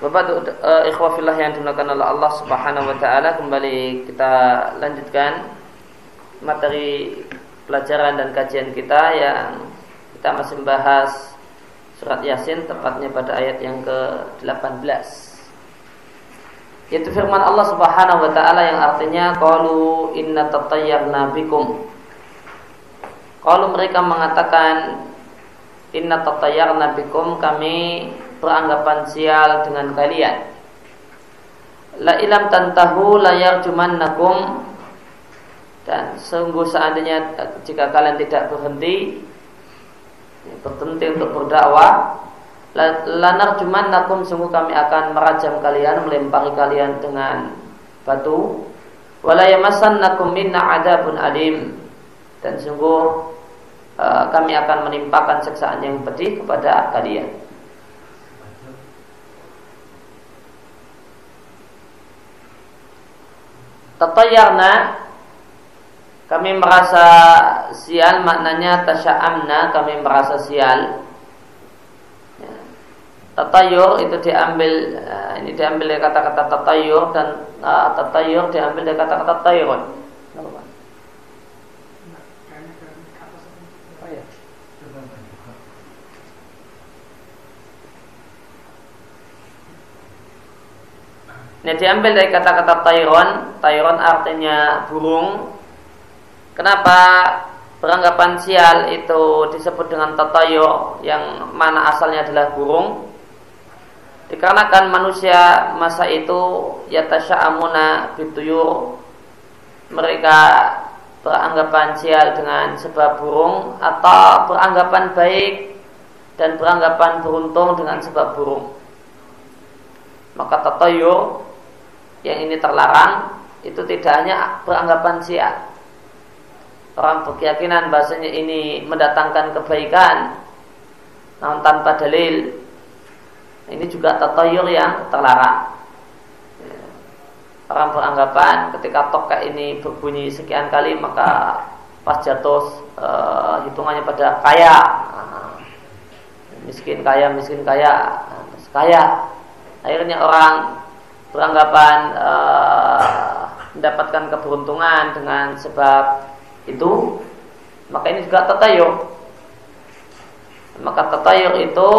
Bapak uh, ikhwafillah yang dimuliakan oleh Allah Subhanahu wa taala, kembali kita lanjutkan materi pelajaran dan kajian kita yang kita masih membahas surat Yasin tepatnya pada ayat yang ke-18. Yaitu firman Allah Subhanahu wa taala yang artinya qalu inna tatayyarna bikum. Kalau mereka mengatakan inna tatayyarna bikum kami beranggapan sial dengan kalian. La ilam tantahu layar nakum dan sungguh seandainya jika kalian tidak berhenti berhenti untuk berdakwah lanar cuman nakum sungguh kami akan merajam kalian melempari kalian dengan batu. Walayamasan nakum minna adabun adim dan sungguh uh, kami akan menimpakan siksaan yang pedih kepada kalian Tatayarna kami merasa sial maknanya tasya'amna kami merasa sial ya. tatayur itu diambil eh, ini diambil dari kata-kata tatayur dan uh, tatayur diambil dari kata-kata tayurun Ini diambil dari kata-kata Tyron. Tyron artinya burung. Kenapa beranggapan sial itu disebut dengan tatayo yang mana asalnya adalah burung? Dikarenakan manusia masa itu amuna bituyur mereka beranggapan sial dengan sebab burung atau beranggapan baik dan beranggapan beruntung dengan sebab burung. Maka tatayur yang ini terlarang itu tidak hanya beranggapan sial. Orang berkeyakinan bahasanya ini mendatangkan kebaikan namun tanpa dalil. Ini juga tatayur yang terlarang. Orang beranggapan ketika toka ini berbunyi sekian kali maka pas jatuh e, hitungannya pada kaya, miskin kaya, miskin kaya, kaya. Akhirnya orang beranggapan uh, mendapatkan keberuntungan dengan sebab itu maka ini juga tatayur. Maka tatayur itu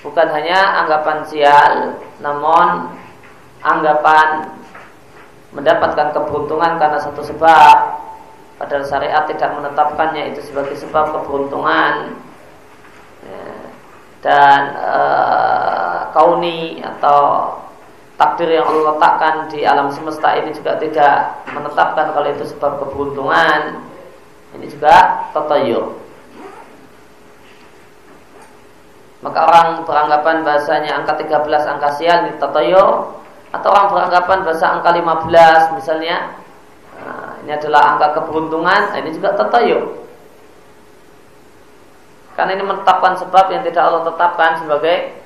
bukan hanya anggapan sial namun anggapan mendapatkan keberuntungan karena satu sebab. Padahal syariat tidak menetapkannya itu sebagai sebab keberuntungan. Ya, dan e, kauni atau takdir yang Allah letakkan di alam semesta ini juga tidak menetapkan kalau itu sebab keberuntungan. Ini juga tatayur. Maka orang beranggapan bahasanya angka 13 angka sial ini tatayur atau orang beranggapan bahasa angka 15 misalnya nah, ini adalah angka keberuntungan ini juga tatayur. Karena ini menetapkan sebab yang tidak Allah tetapkan sebagai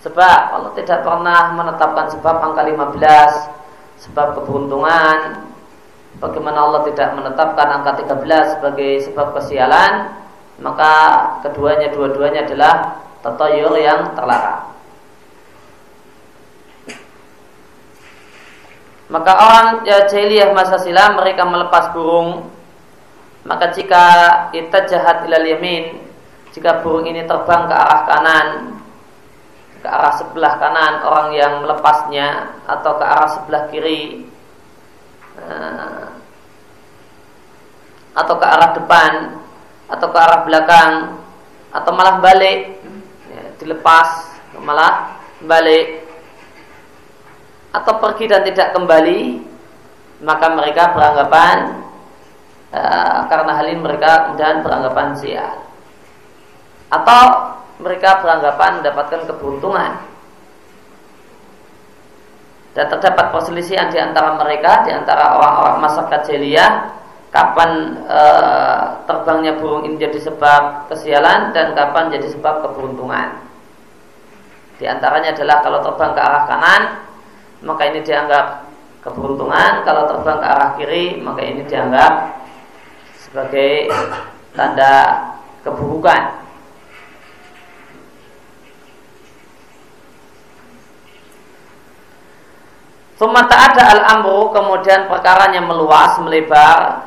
Sebab Allah tidak pernah menetapkan sebab angka 15 Sebab keberuntungan. Bagaimana Allah tidak menetapkan angka 13 sebagai sebab kesialan Maka keduanya dua-duanya adalah Tatayur yang terlarang. Maka orang ya, jahiliyah masa silam mereka melepas burung. Maka jika kita jahat ilal yamin Jika burung ini terbang ke arah kanan ke arah sebelah kanan orang yang melepasnya atau ke arah sebelah kiri. Eh, atau ke arah depan atau ke arah belakang atau malah balik. Ya, dilepas malah balik. Atau pergi dan tidak kembali maka mereka beranggapan uh, karena hal ini mereka kemudian beranggapan sial. Atau mereka beranggapan mendapatkan keberuntungan. dan terdapat perselisihan di antara mereka di antara orang-orang masyarakat jahiliyah kapan e, terbangnya burung ini jadi sebab kesialan dan kapan jadi sebab keberuntungan. Di antaranya adalah kalau terbang ke arah kanan maka ini dianggap keberuntungan, kalau terbang ke arah kiri maka ini dianggap sebagai tanda keburukan. Sumata ada al-amru kemudian perkaranya meluas, melebar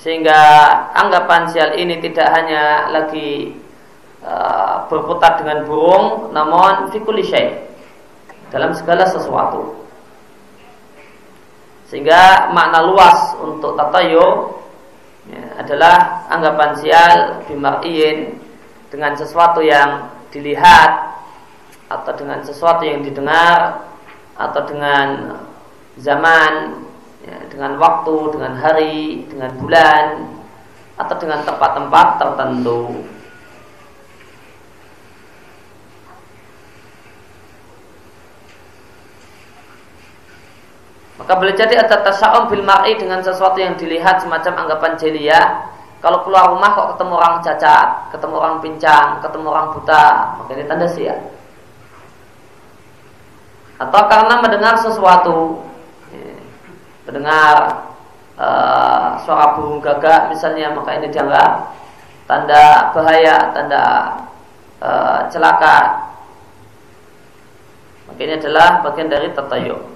sehingga anggapan sial ini tidak hanya lagi uh, berputar dengan burung namun fikuli dalam segala sesuatu. Sehingga makna luas untuk tatayo ya, adalah anggapan sial bimar'iyin dengan sesuatu yang dilihat atau dengan sesuatu yang didengar atau dengan zaman, ya, dengan waktu, dengan hari, dengan bulan, atau dengan tempat-tempat tertentu. Maka boleh jadi ada tasya'um bil mar'i dengan sesuatu yang dilihat semacam anggapan jeliyah. Kalau keluar rumah kok ketemu orang cacat, ketemu orang pincang, ketemu orang buta, maka ini tanda sial atau karena mendengar sesuatu. Mendengar uh, suara burung gagak misalnya maka ini dianggap tanda bahaya tanda uh, celaka. Maka ini adalah bagian dari tatayur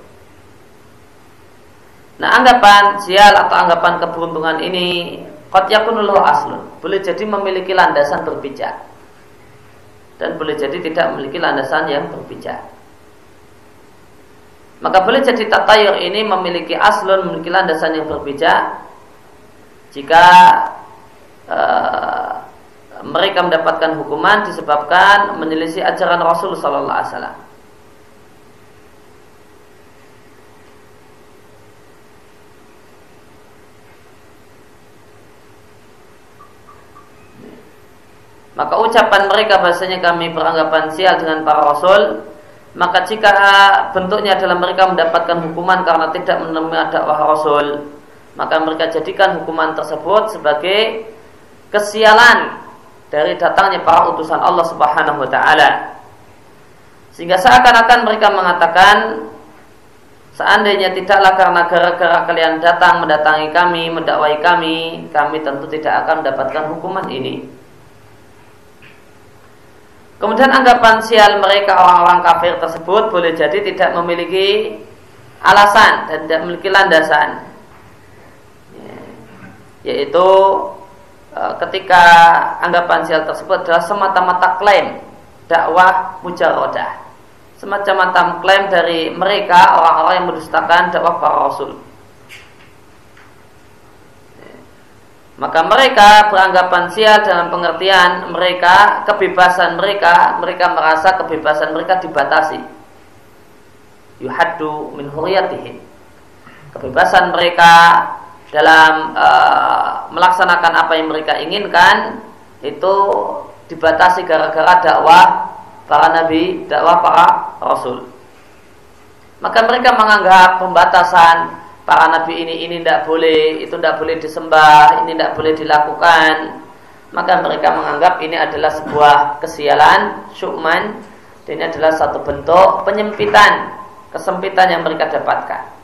nah anggapan sial atau anggapan keberuntungan ini Qad yakunul aslun Boleh jadi memiliki landasan berpijak. Dan boleh jadi tidak memiliki landasan yang berpijak maka boleh jadi tatayur ini memiliki aslun, memiliki landasan yang berbeda jika uh, mereka mendapatkan hukuman disebabkan menyelisih ajaran Rasul Sallallahu Alaihi Wasallam. Maka ucapan mereka bahasanya kami beranggapan sial dengan para rasul maka jika bentuknya adalah mereka mendapatkan hukuman karena tidak menemui dakwah Rasul, maka mereka jadikan hukuman tersebut sebagai kesialan dari datangnya para utusan Allah Subhanahu wa taala. Sehingga seakan-akan mereka mengatakan seandainya tidaklah karena gara-gara kalian datang mendatangi kami, mendakwai kami, kami tentu tidak akan mendapatkan hukuman ini. Kemudian anggapan sial mereka orang-orang kafir tersebut boleh jadi tidak memiliki alasan dan tidak memiliki landasan. Ya. Yaitu e, ketika anggapan sial tersebut adalah semata-mata klaim dakwah mujarodah. Semacam klaim dari mereka orang-orang yang mendustakan dakwah para rasul. Maka mereka beranggapan sial dalam pengertian mereka, kebebasan mereka, mereka merasa kebebasan mereka dibatasi. Yuhaddu min huriyatihim. Kebebasan mereka dalam uh, melaksanakan apa yang mereka inginkan itu dibatasi gara-gara dakwah para nabi, dakwah para rasul. Maka mereka menganggap pembatasan para nabi ini ini tidak boleh, itu tidak boleh disembah, ini tidak boleh dilakukan. Maka mereka menganggap ini adalah sebuah kesialan, syukman, dan ini adalah satu bentuk penyempitan, kesempitan yang mereka dapatkan.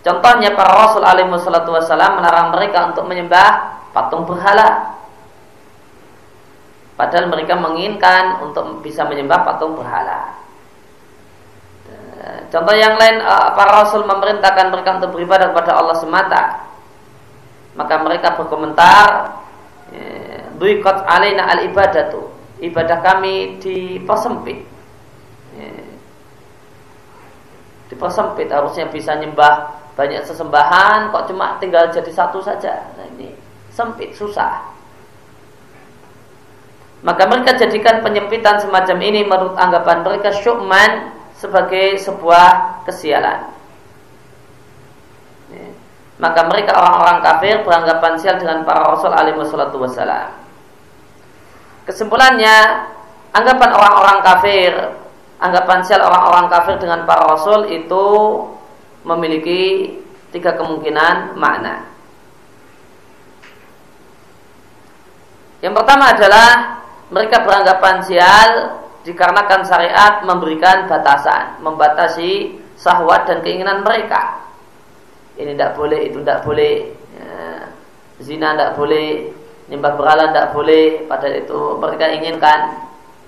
Contohnya para Rasul alaihi wassalam melarang mereka untuk menyembah patung berhala. Padahal mereka menginginkan untuk bisa menyembah patung berhala. Contoh yang lain eh, para rasul memerintahkan mereka untuk beribadah kepada Allah semata. Maka mereka berkomentar, "Duiqat alaina al ibadatu." Ibadah kami dipersempit. Dipersempit harusnya bisa nyembah banyak sesembahan kok cuma tinggal jadi satu saja. Nah, ini sempit, susah. Maka mereka jadikan penyempitan semacam ini menurut anggapan mereka syukman sebagai sebuah kesialan. Ya. Maka mereka orang-orang kafir beranggapan sial dengan para rasul alaihi wassalam. Kesimpulannya, anggapan orang-orang kafir anggapan sial orang-orang kafir dengan para rasul itu memiliki tiga kemungkinan makna. Yang pertama adalah mereka beranggapan sial dikarenakan syariat memberikan batasan, membatasi sahwat dan keinginan mereka. Ini tidak boleh, itu tidak boleh. Ya, zina tidak boleh, nyembah berhala tidak boleh. Padahal itu mereka inginkan.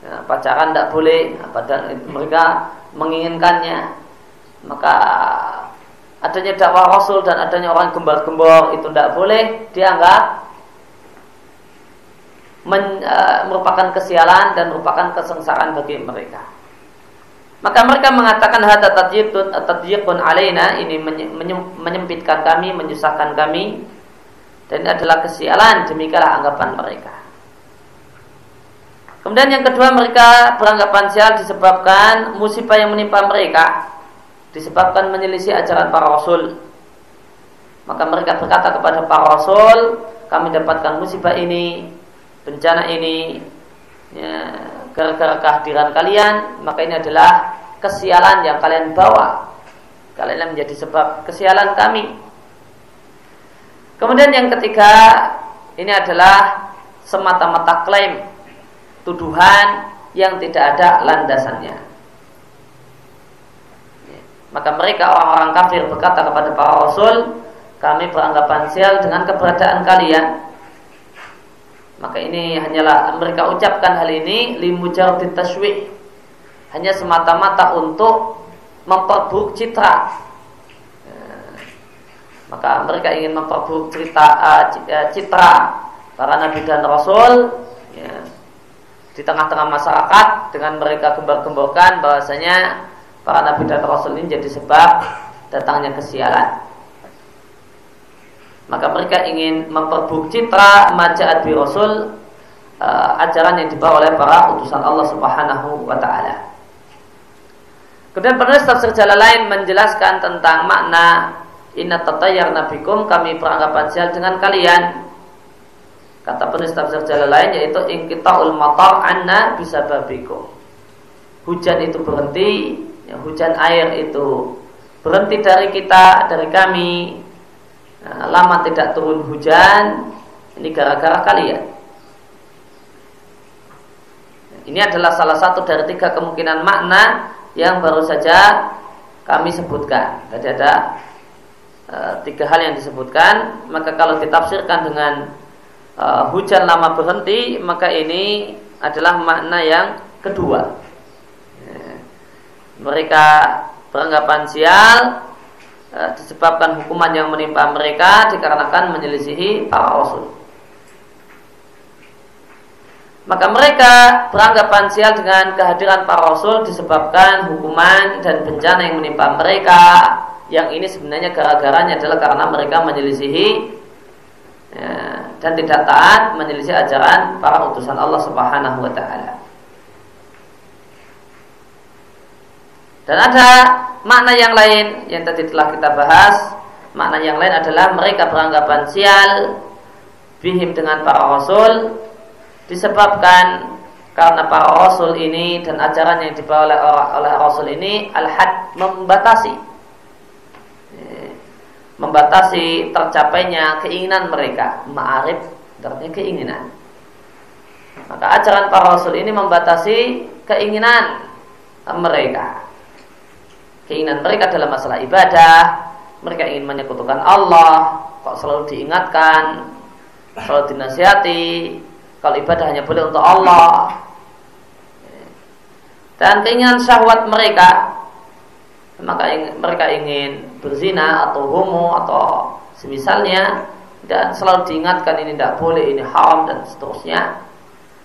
Ya, pacaran tidak boleh, padahal mereka menginginkannya. Maka adanya dakwah Rasul dan adanya orang gembor-gembor itu tidak boleh dianggap men, uh, merupakan kesialan dan merupakan kesengsaraan bagi mereka. Maka mereka mengatakan hada tadyibun alaina ini menyempitkan kami, menyusahkan kami dan ini adalah kesialan demikianlah anggapan mereka. Kemudian yang kedua mereka beranggapan sial disebabkan musibah yang menimpa mereka disebabkan menyelisih ajaran para rasul. Maka mereka berkata kepada para rasul, kami dapatkan musibah ini bencana ini ya, gara-gara kehadiran kalian maka ini adalah kesialan yang kalian bawa. Kalian menjadi sebab kesialan kami. Kemudian yang ketiga ini adalah semata-mata klaim tuduhan yang tidak ada landasannya. Ya, maka mereka orang-orang kafir berkata kepada para rasul kami beranggapan sial dengan keberadaan kalian maka ini hanyalah mereka ucapkan hal ini limujarrid tashwih. Hanya semata-mata untuk memperburuk citra. Ya. Maka mereka ingin memperburuk cerita uh, citra para nabi dan rasul ya, di tengah-tengah masyarakat dengan mereka gembar-gemborkan bahwasanya para nabi dan rasul ini jadi sebab datangnya kesialan maka mereka ingin memperburuk citra majaat bi rasul uh, ajaran yang dibawa oleh para utusan Allah Subhanahu wa taala. Kemudian penulis tafsir jalan lain menjelaskan tentang makna inna tatayyar nabikum kami beranggapan sial dengan kalian. Kata penulis tafsir jalan lain yaitu inqita'ul matar anna bisa babikum. Hujan itu berhenti, ya, hujan air itu berhenti dari kita, dari kami, nah, lama tidak turun hujan ini gara-gara kalian ini adalah salah satu dari tiga kemungkinan makna yang baru saja kami sebutkan. Tadi ada e, tiga hal yang disebutkan. Maka kalau ditafsirkan dengan e, hujan lama berhenti maka ini adalah makna yang kedua. Mereka beranggapan sial disebabkan hukuman yang menimpa mereka dikarenakan menyelisihi para rasul. Maka mereka beranggapan sial dengan kehadiran para rasul disebabkan hukuman dan bencana yang menimpa mereka yang ini sebenarnya gara-garanya adalah karena mereka menyelisihi ya, dan tidak taat menyelisih ajaran para utusan Allah Subhanahu wa taala. Dan ada makna yang lain yang tadi telah kita bahas. Makna yang lain adalah mereka beranggapan sial bihim dengan para rasul disebabkan karena para rasul ini dan ajaran yang dibawa oleh, oleh rasul ini al-had membatasi. Membatasi tercapainya keinginan mereka ma'arif artinya keinginan. Maka ajaran para rasul ini membatasi keinginan mereka keinginan mereka dalam masalah ibadah, mereka ingin menyekutukan Allah, kok selalu diingatkan, selalu dinasihati, kalau ibadah hanya boleh untuk Allah. Dan keinginan syahwat mereka, maka mereka ingin berzina atau homo atau semisalnya dan selalu diingatkan ini tidak boleh, ini haram dan seterusnya.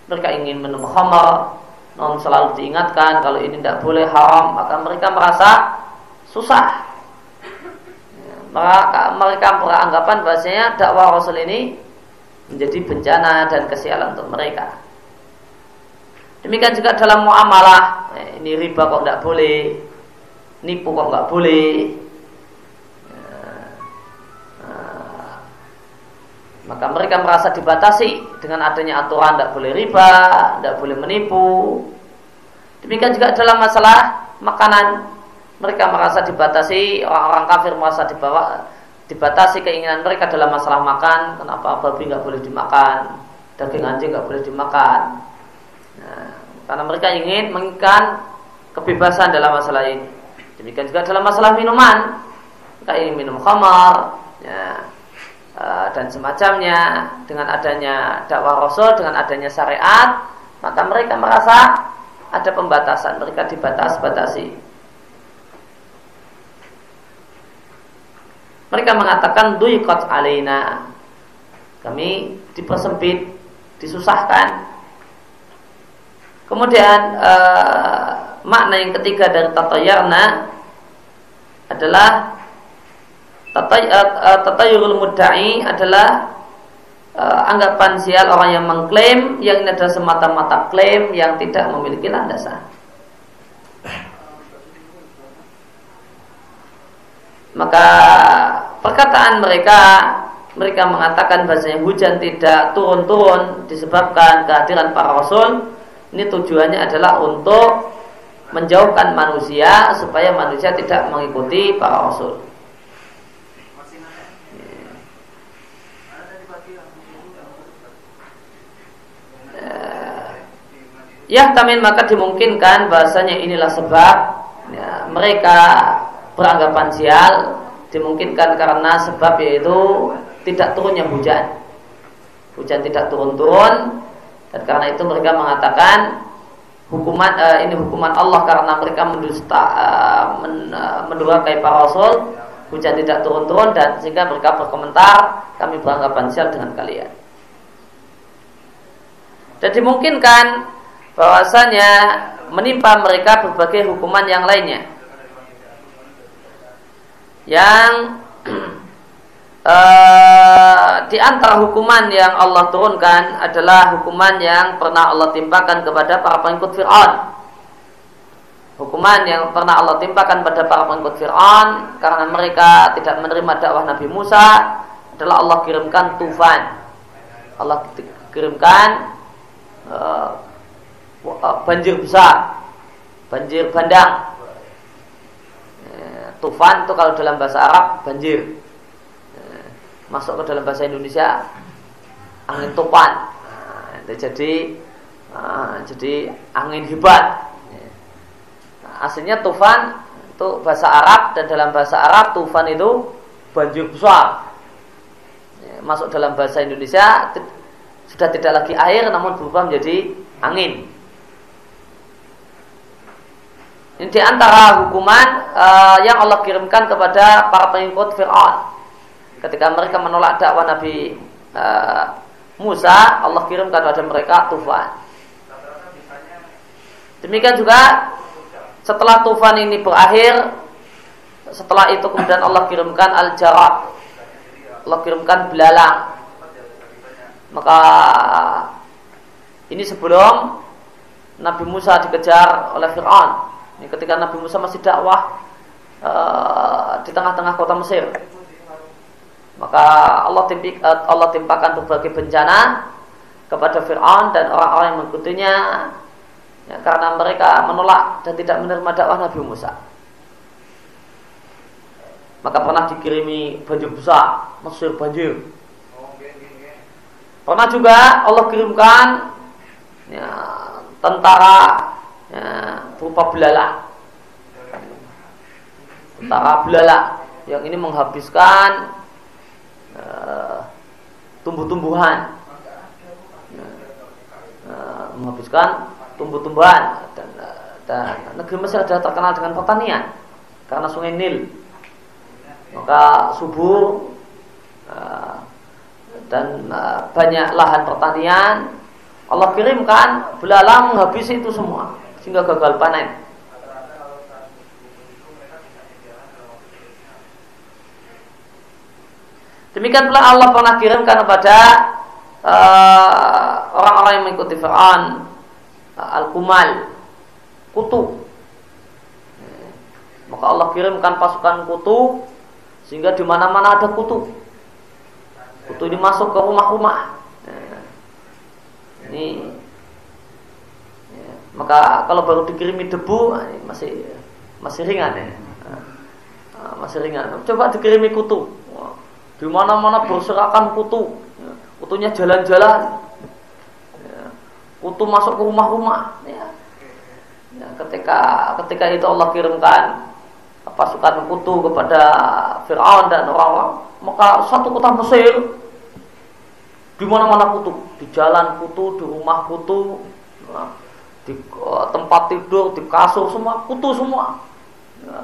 Mereka ingin minum khamar, non selalu diingatkan kalau ini tidak boleh haram. Maka mereka merasa susah. Maka mereka beranggapan bahasanya dakwah Rasul ini menjadi bencana dan kesialan untuk mereka. Demikian juga dalam muamalah. Eh, ini riba kok tidak boleh nipu kok nggak boleh maka mereka merasa dibatasi dengan adanya aturan tidak boleh riba, tidak boleh menipu. Demikian juga dalam masalah makanan mereka merasa dibatasi orang-orang kafir merasa dibawa dibatasi keinginan mereka dalam masalah makan kenapa babi nggak boleh dimakan daging anjing nggak boleh dimakan. Nah, karena mereka ingin menginginkan kebebasan dalam masalah ini. Demikian juga dalam masalah minuman mereka ingin minum khamar ya, dan semacamnya dengan adanya dakwah rasul dengan adanya syariat maka mereka merasa ada pembatasan mereka dibatas-batasi Mereka mengatakan duiqat alaina. Kami dipersempit, disusahkan. Kemudian uh, makna yang ketiga dari tatayarna adalah eh, tatayurul mudda'i adalah uh, anggapan sial orang yang mengklaim yang ini adalah semata-mata klaim yang tidak memiliki landasan. Maka perkataan mereka mereka mengatakan bahasanya hujan tidak turun-turun disebabkan kehadiran para rasul ini tujuannya adalah untuk menjauhkan manusia supaya manusia tidak mengikuti para rasul. Ya tamin maka dimungkinkan bahasanya inilah sebab ya, mereka beranggapan sial dimungkinkan karena sebab yaitu tidak turunnya hujan. Hujan tidak turun-turun dan karena itu mereka mengatakan hukuman uh, ini hukuman Allah karena mereka mendusta uh, men, uh, para rasul hujan tidak turun-turun dan sehingga mereka berkomentar kami beranggapan sial dengan kalian. Dan dimungkinkan bahwasanya menimpa mereka berbagai hukuman yang lainnya yang uh, di antara hukuman yang Allah turunkan adalah hukuman yang pernah Allah timpakan kepada para pengikut Fir'aun. Hukuman yang pernah Allah timpakan pada para pengikut Fir'aun karena mereka tidak menerima dakwah Nabi Musa adalah Allah kirimkan tufan. Allah kirimkan uh, banjir besar, banjir bandang Tufan itu kalau dalam bahasa Arab banjir. Eh, masuk ke dalam bahasa Indonesia angin topan. Nah, itu jadi uh, jadi angin hebat. Nah, aslinya tufan itu bahasa Arab dan dalam bahasa Arab tufan itu banjir besar. Masuk dalam bahasa Indonesia sudah tidak lagi air namun berubah menjadi angin. Ini di antara hukuman uh, yang Allah kirimkan kepada para pengikut Fir'aun. Ketika mereka menolak dakwah Nabi uh, Musa, Allah kirimkan kepada mereka tufan. Demikian juga setelah tufan ini berakhir, setelah itu kemudian Allah kirimkan al-jarab. Allah kirimkan belalang. Maka ini sebelum Nabi Musa dikejar oleh Fir'aun ini ketika Nabi Musa masih dakwah uh, di tengah-tengah kota Mesir. Maka Allah, timpik, uh, Allah timpakan berbagai bencana kepada Fir'aun dan orang-orang yang mengikutinya ya, karena mereka menolak dan tidak menerima dakwah Nabi Musa. Maka pernah dikirimi banjir besar, Mesir banjir. Pernah juga Allah kirimkan ya, tentara ya, berupa tentara belalang yang ini menghabiskan uh, tumbuh-tumbuhan. Uh, menghabiskan tumbuh-tumbuhan. Dan, dan negeri Mesir adalah terkenal dengan pertanian karena sungai Nil. Maka subur dan uh, banyak lahan pertanian Allah kirimkan belalang menghabisi itu semua sehingga gagal panen. Demikian pula Allah pernah kirimkan kepada uh, orang-orang yang mengikuti Fir'aun uh, Al-Kumal kutu. Maka Allah kirimkan pasukan kutu sehingga di mana-mana ada kutu. Kutu ini masuk ke rumah-rumah. Ini Maka kalau baru dikirimi debu ah, masih masih ringan ya. Ah, masih ringan. Coba dikirimi kutu. Di mana-mana berserakan kutu. Kutunya jalan-jalan. Ya. Kutu masuk ke rumah-rumah. Ya. Ya, ketika ketika itu Allah kirimkan pasukan kutu kepada Fir'aun dan orang-orang maka satu kota Mesir. Di mana-mana kutu. Di jalan kutu di rumah kutu. Ya, di uh, tempat tidur di kasur semua kutu semua. Ya,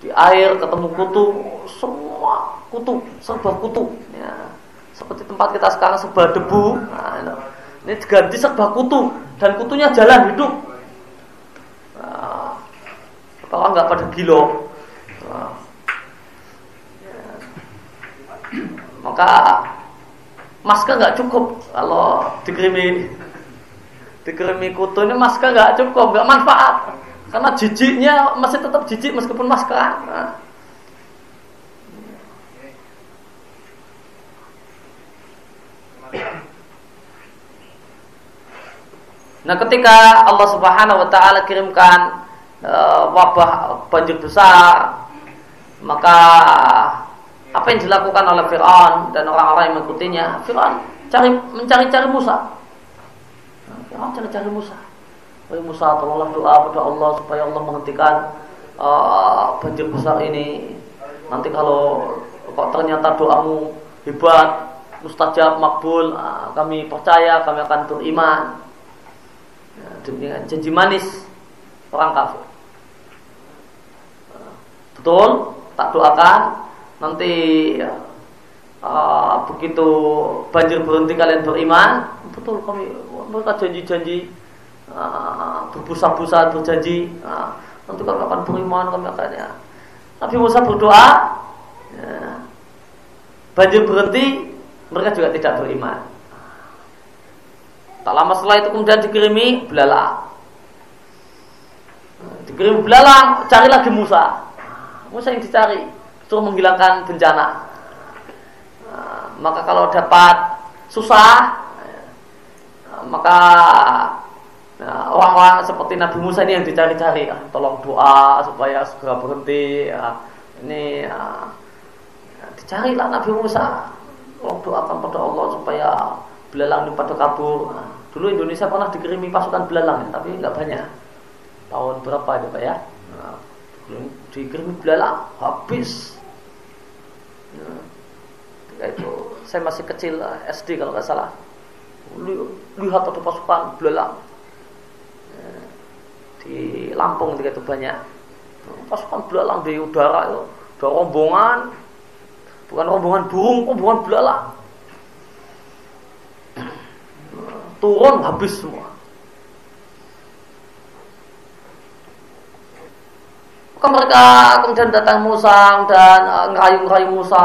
di air ketemu kutu semua kutu serba kutu. Ya. seperti tempat kita sekarang serba debu. Nah, ini diganti serba kutu. Dan kutunya jalan hidup. Kalau nggak pada kilo, maka masker nggak cukup kalau dikirimi dikirimi kutu ini masker nggak cukup nggak manfaat karena jijiknya masih tetap jijik meskipun masker nah. ketika Allah Subhanahu wa taala kirimkan uh, wabah banjir besar maka apa yang dilakukan oleh Fir'aun dan orang-orang yang mengikutinya. Fir'aun cari mencari-cari Musa. Fir'aun cari-cari Musa. Wahai Musa tolonglah doa pada Allah supaya Allah menghentikan uh, banjir besar ini. Nanti kalau kok ternyata doamu hebat mustajab makbul uh, kami percaya kami akan beriman. Ya, janji manis orang kafir. Betul? Tak doakan nanti uh, begitu banjir berhenti kalian beriman betul kami mereka janji-janji uh, berbusa-busa berjanji uh, nanti kami akan beriman kami akan ya. Nabi Musa berdoa ya, banjir berhenti mereka juga tidak beriman. Tak lama setelah itu kemudian dikirimi belalang. Dikirim belalang cari lagi Musa. Musa yang dicari untuk menghilangkan bencana. Nah, maka kalau dapat susah, maka nah, orang-orang seperti Nabi Musa ini yang dicari-cari. Ah, tolong doa supaya segera berhenti. Ah, ini ah, dicarilah Nabi Musa. Tolong doakan pada Allah supaya belalang ini pada kabur. Dulu Indonesia pernah dikirimi pasukan belalang, tapi nggak banyak. Tahun berapa itu Pak ya? Nah, dikirim belalang habis ya, itu. Saya masih kecil SD kalau nggak salah. Lihat ada pasukan belalang. Ya, di Lampung ketika itu banyak. Pasukan belalang di udara itu. Ada rombongan. Bukan rombongan burung rombongan belalang. Turun habis semua mereka kemudian datang Musa dan uh, ngerayu-ngerayu Musa.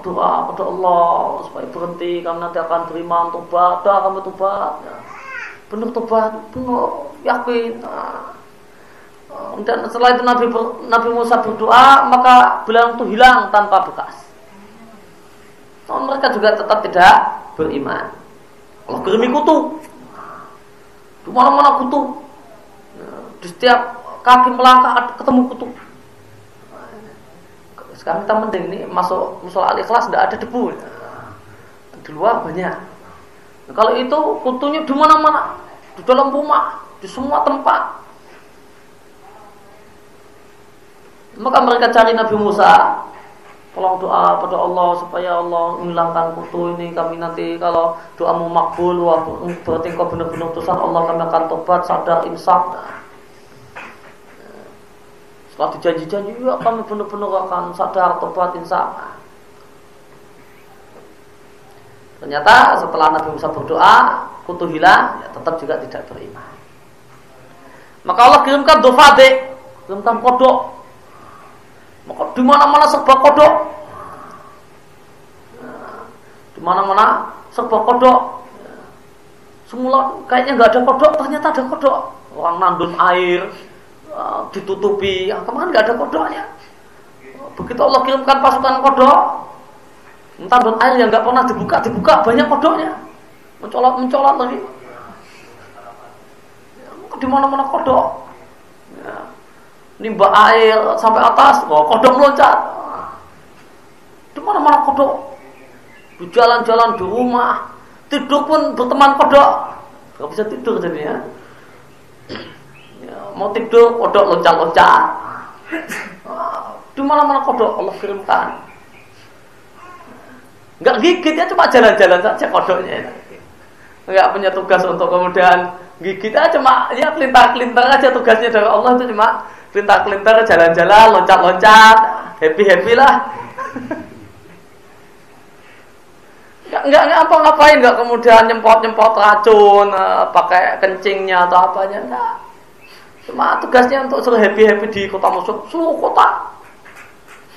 Doa kepada Allah supaya berhenti kamu nanti akan terima tobat. Doa kamu tobat. Ya. benar tobat benar yakin. Nah. dan setelah itu Nabi Nabi Musa berdoa maka beliau itu hilang tanpa bekas. Namun mereka juga tetap tidak beriman. Allah kirimi kutu. Di mana-mana kutu. Di setiap kaki melangkah ketemu kutu. Sekarang kita mending ini masuk musola al ikhlas tidak ada debu. Di luar banyak. Nah, kalau itu kutunya di mana-mana, di dalam rumah, di semua tempat. Maka mereka cari Nabi Musa, tolong doa pada Allah supaya Allah menghilangkan kutu ini kami nanti kalau doamu makbul wah berarti kau benar-benar tusan Allah kami akan tobat sadar insaf setelah dijanji-janji, ya kami benar-benar akan sadar, tobat, insaf. Ternyata setelah Nabi Musa berdoa, kutu hilang, ya tetap juga tidak beriman. Maka Allah kirimkan dofade, kirimkan kodok. Maka di mana-mana serba kodok. Di mana-mana serba kodok. Semula kayaknya nggak ada kodok, ternyata ada kodok. Orang nandun air, Eh, ditutupi, yang kemarin nggak ada kodoknya. Begitu Allah kirimkan pasukan kodok, entah dan air yang nggak pernah dibuka, dibuka banyak kodoknya, mencolot mencolot lagi. di mana-mana kodok. Ya. Nimba air sampai atas, oh, kodok meloncat. Di mana-mana kodok. Di jalan-jalan di rumah, tidur pun berteman kodok. Gak bisa tidur jadinya. Ya, mau tidur kodok loncat-loncat. Di mana-mana kodok Allah kirimkan. Enggak gigit ya cuma jalan-jalan saja kodoknya. Enggak punya tugas untuk kemudian gigit aja cuma ya kelintar-kelintar aja tugasnya dari Allah itu cuma kelintar-kelintar jalan-jalan loncat-loncat happy happy lah nggak nggak nggak apa ngapain nggak kemudian nyempot nyempot racun uh, pakai kencingnya atau apanya enggak cuma tugasnya untuk suruh happy happy di kota musuh seluruh kota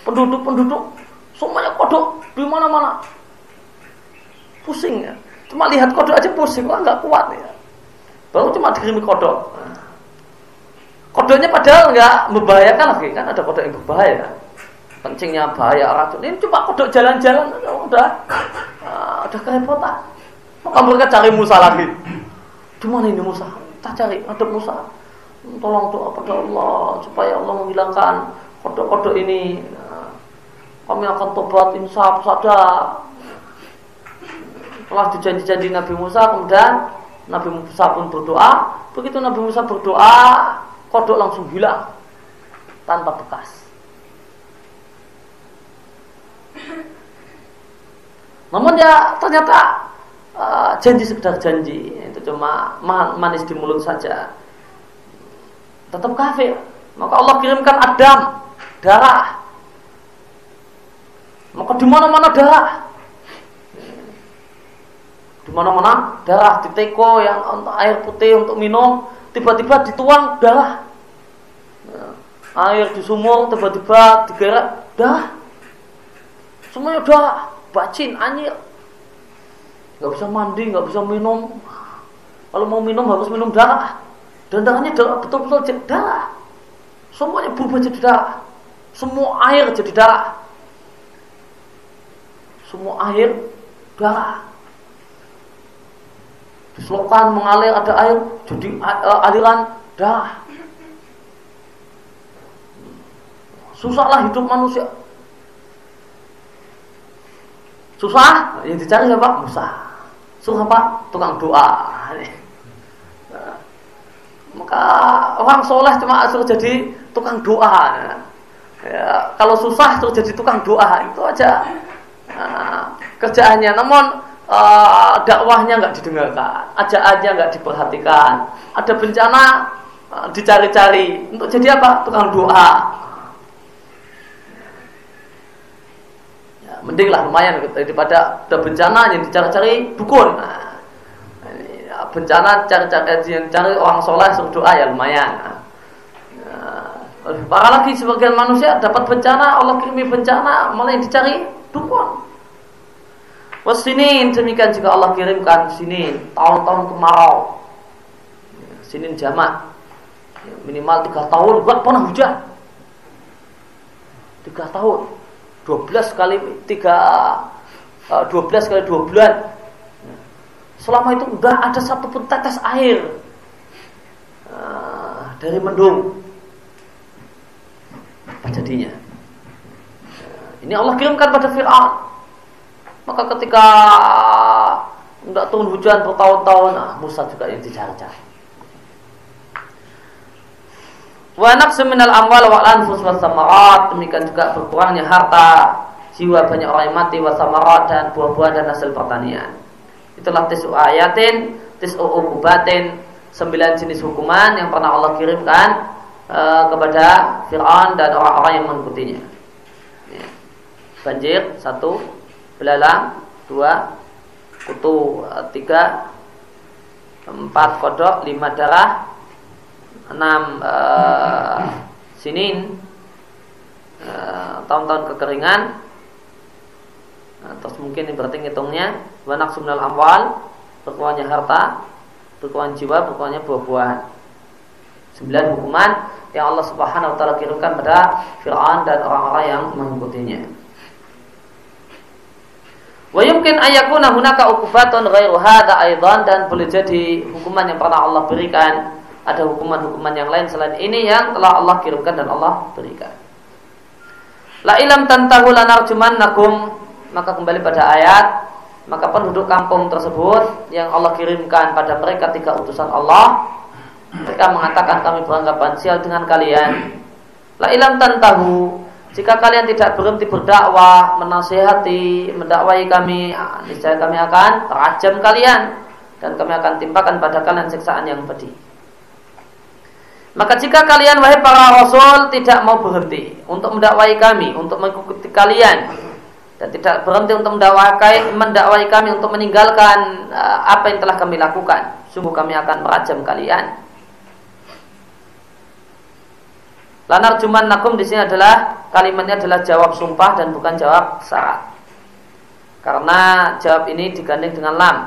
penduduk penduduk semuanya kodok di mana mana pusing ya cuma lihat kodok aja pusing kok nggak kuat ya Baru cuma dikirimi kodok. Kodoknya padahal nggak membahayakan lagi kan ada kodok yang berbahaya. Kencingnya bahaya racun. Ini cuma kodok jalan-jalan udah uh, udah kerepotan. Maka mereka cari Musa lagi. Di ini Musa? Tak cari, ada Musa. Tolong doa pada Allah supaya Allah menghilangkan kodok-kodok ini. Kami akan tobat insaf sadar. Telah dijanji-janji Nabi Musa kemudian Nabi Musa pun berdoa. Begitu Nabi Musa berdoa, kodok langsung hilang tanpa bekas. Namun ya ternyata uh, janji sekedar janji itu cuma manis di mulut saja. Tetap kafir. Maka Allah kirimkan Adam darah. Maka di mana-mana darah. Di mana-mana darah di teko yang untuk air putih untuk minum tiba-tiba dituang darah. Air di sumur tiba-tiba digerak darah. Semuanya darah. Bacin anyir nggak bisa mandi nggak bisa minum. Kalau mau minum harus minum darah dan darahnya darah betul-betul jadi darah. Semuanya berubah jadi darah. Semua air jadi darah. Semua air darah. Di selokan mengalir ada air jadi aliran darah. Susahlah hidup manusia. Susah? Yang dicari siapa? Musa susah apa tukang doa maka orang soleh cuma suruh jadi tukang doa ya, kalau susah suruh jadi tukang doa itu aja nah, kerjaannya namun uh, dakwahnya nggak didengarkan, ajaannya nggak diperhatikan, ada bencana uh, dicari-cari untuk jadi apa? Tukang doa. Ya, mending lah lumayan daripada ada bencana yang dicari-cari dukun. Nah, bencana cari-cari yang cari orang soleh suruh doa ya lumayan. Nah, parah lagi sebagian manusia dapat bencana Allah kirimi bencana malah yang dicari dukun Wasinin demikian juga Allah kirimkan sinin tahun-tahun kemarau. Sinin jamak minimal tiga tahun gak pernah hujan. Tiga tahun, dua belas kali tiga eh, dua belas kali dua bulan. Selama itu udah ada satu pun tetes air uh, dari mendung. Apa jadinya? Ini Allah kirimkan pada Fir'aun maka ketika tidak turun hujan bertahun-tahun, nah, Musa juga yang dicari-cari. Wa naqsu minal amwal wa anfus samarat demikian juga berkurangnya harta, jiwa banyak orang yang mati wa samarat dan buah-buah dan hasil pertanian. Itulah tisu ayatin, tisu ukubatin, sembilan jenis hukuman yang pernah Allah kirimkan uh, kepada Fir'aun dan orang-orang yang mengikutinya. Ya. Banjir satu, belalang dua. Kutu tiga. Empat kodok lima darah. Enam uh, sinin. Tahun-tahun kekeringan terus mungkin ini berarti ngitungnya wanak sumnal amwal berkurangnya harta berkurang jiwa berkurangnya buah-buahan sembilan hukuman yang Allah Subhanahu wa taala kirimkan pada Firaun dan orang-orang yang mengikutinya. Wa yumkin ayakuna hunaka uqubatun ghairu hadza aidan dan boleh jadi hukuman yang pernah Allah berikan ada hukuman-hukuman yang lain selain ini yang telah Allah kirimkan dan Allah berikan. La ilam tantahu lanarjumannakum maka kembali pada ayat maka penduduk kampung tersebut yang Allah kirimkan pada mereka tiga utusan Allah mereka mengatakan kami beranggapan sial dengan kalian. La ilam tantahu jika kalian tidak berhenti berdakwah menasihati mendakwai kami niscaya kami akan rajam kalian dan kami akan timpakan pada kalian siksaan yang pedih. Maka jika kalian wahai para rasul tidak mau berhenti untuk mendakwai kami, untuk mengikuti kalian dan tidak berhenti untuk mendakwai mendakwai kami untuk meninggalkan uh, apa yang telah kami lakukan, sungguh kami akan merajam kalian. Lanar cuman nakum di sini adalah kalimatnya adalah jawab sumpah dan bukan jawab syarat. Karena jawab ini digandeng dengan lam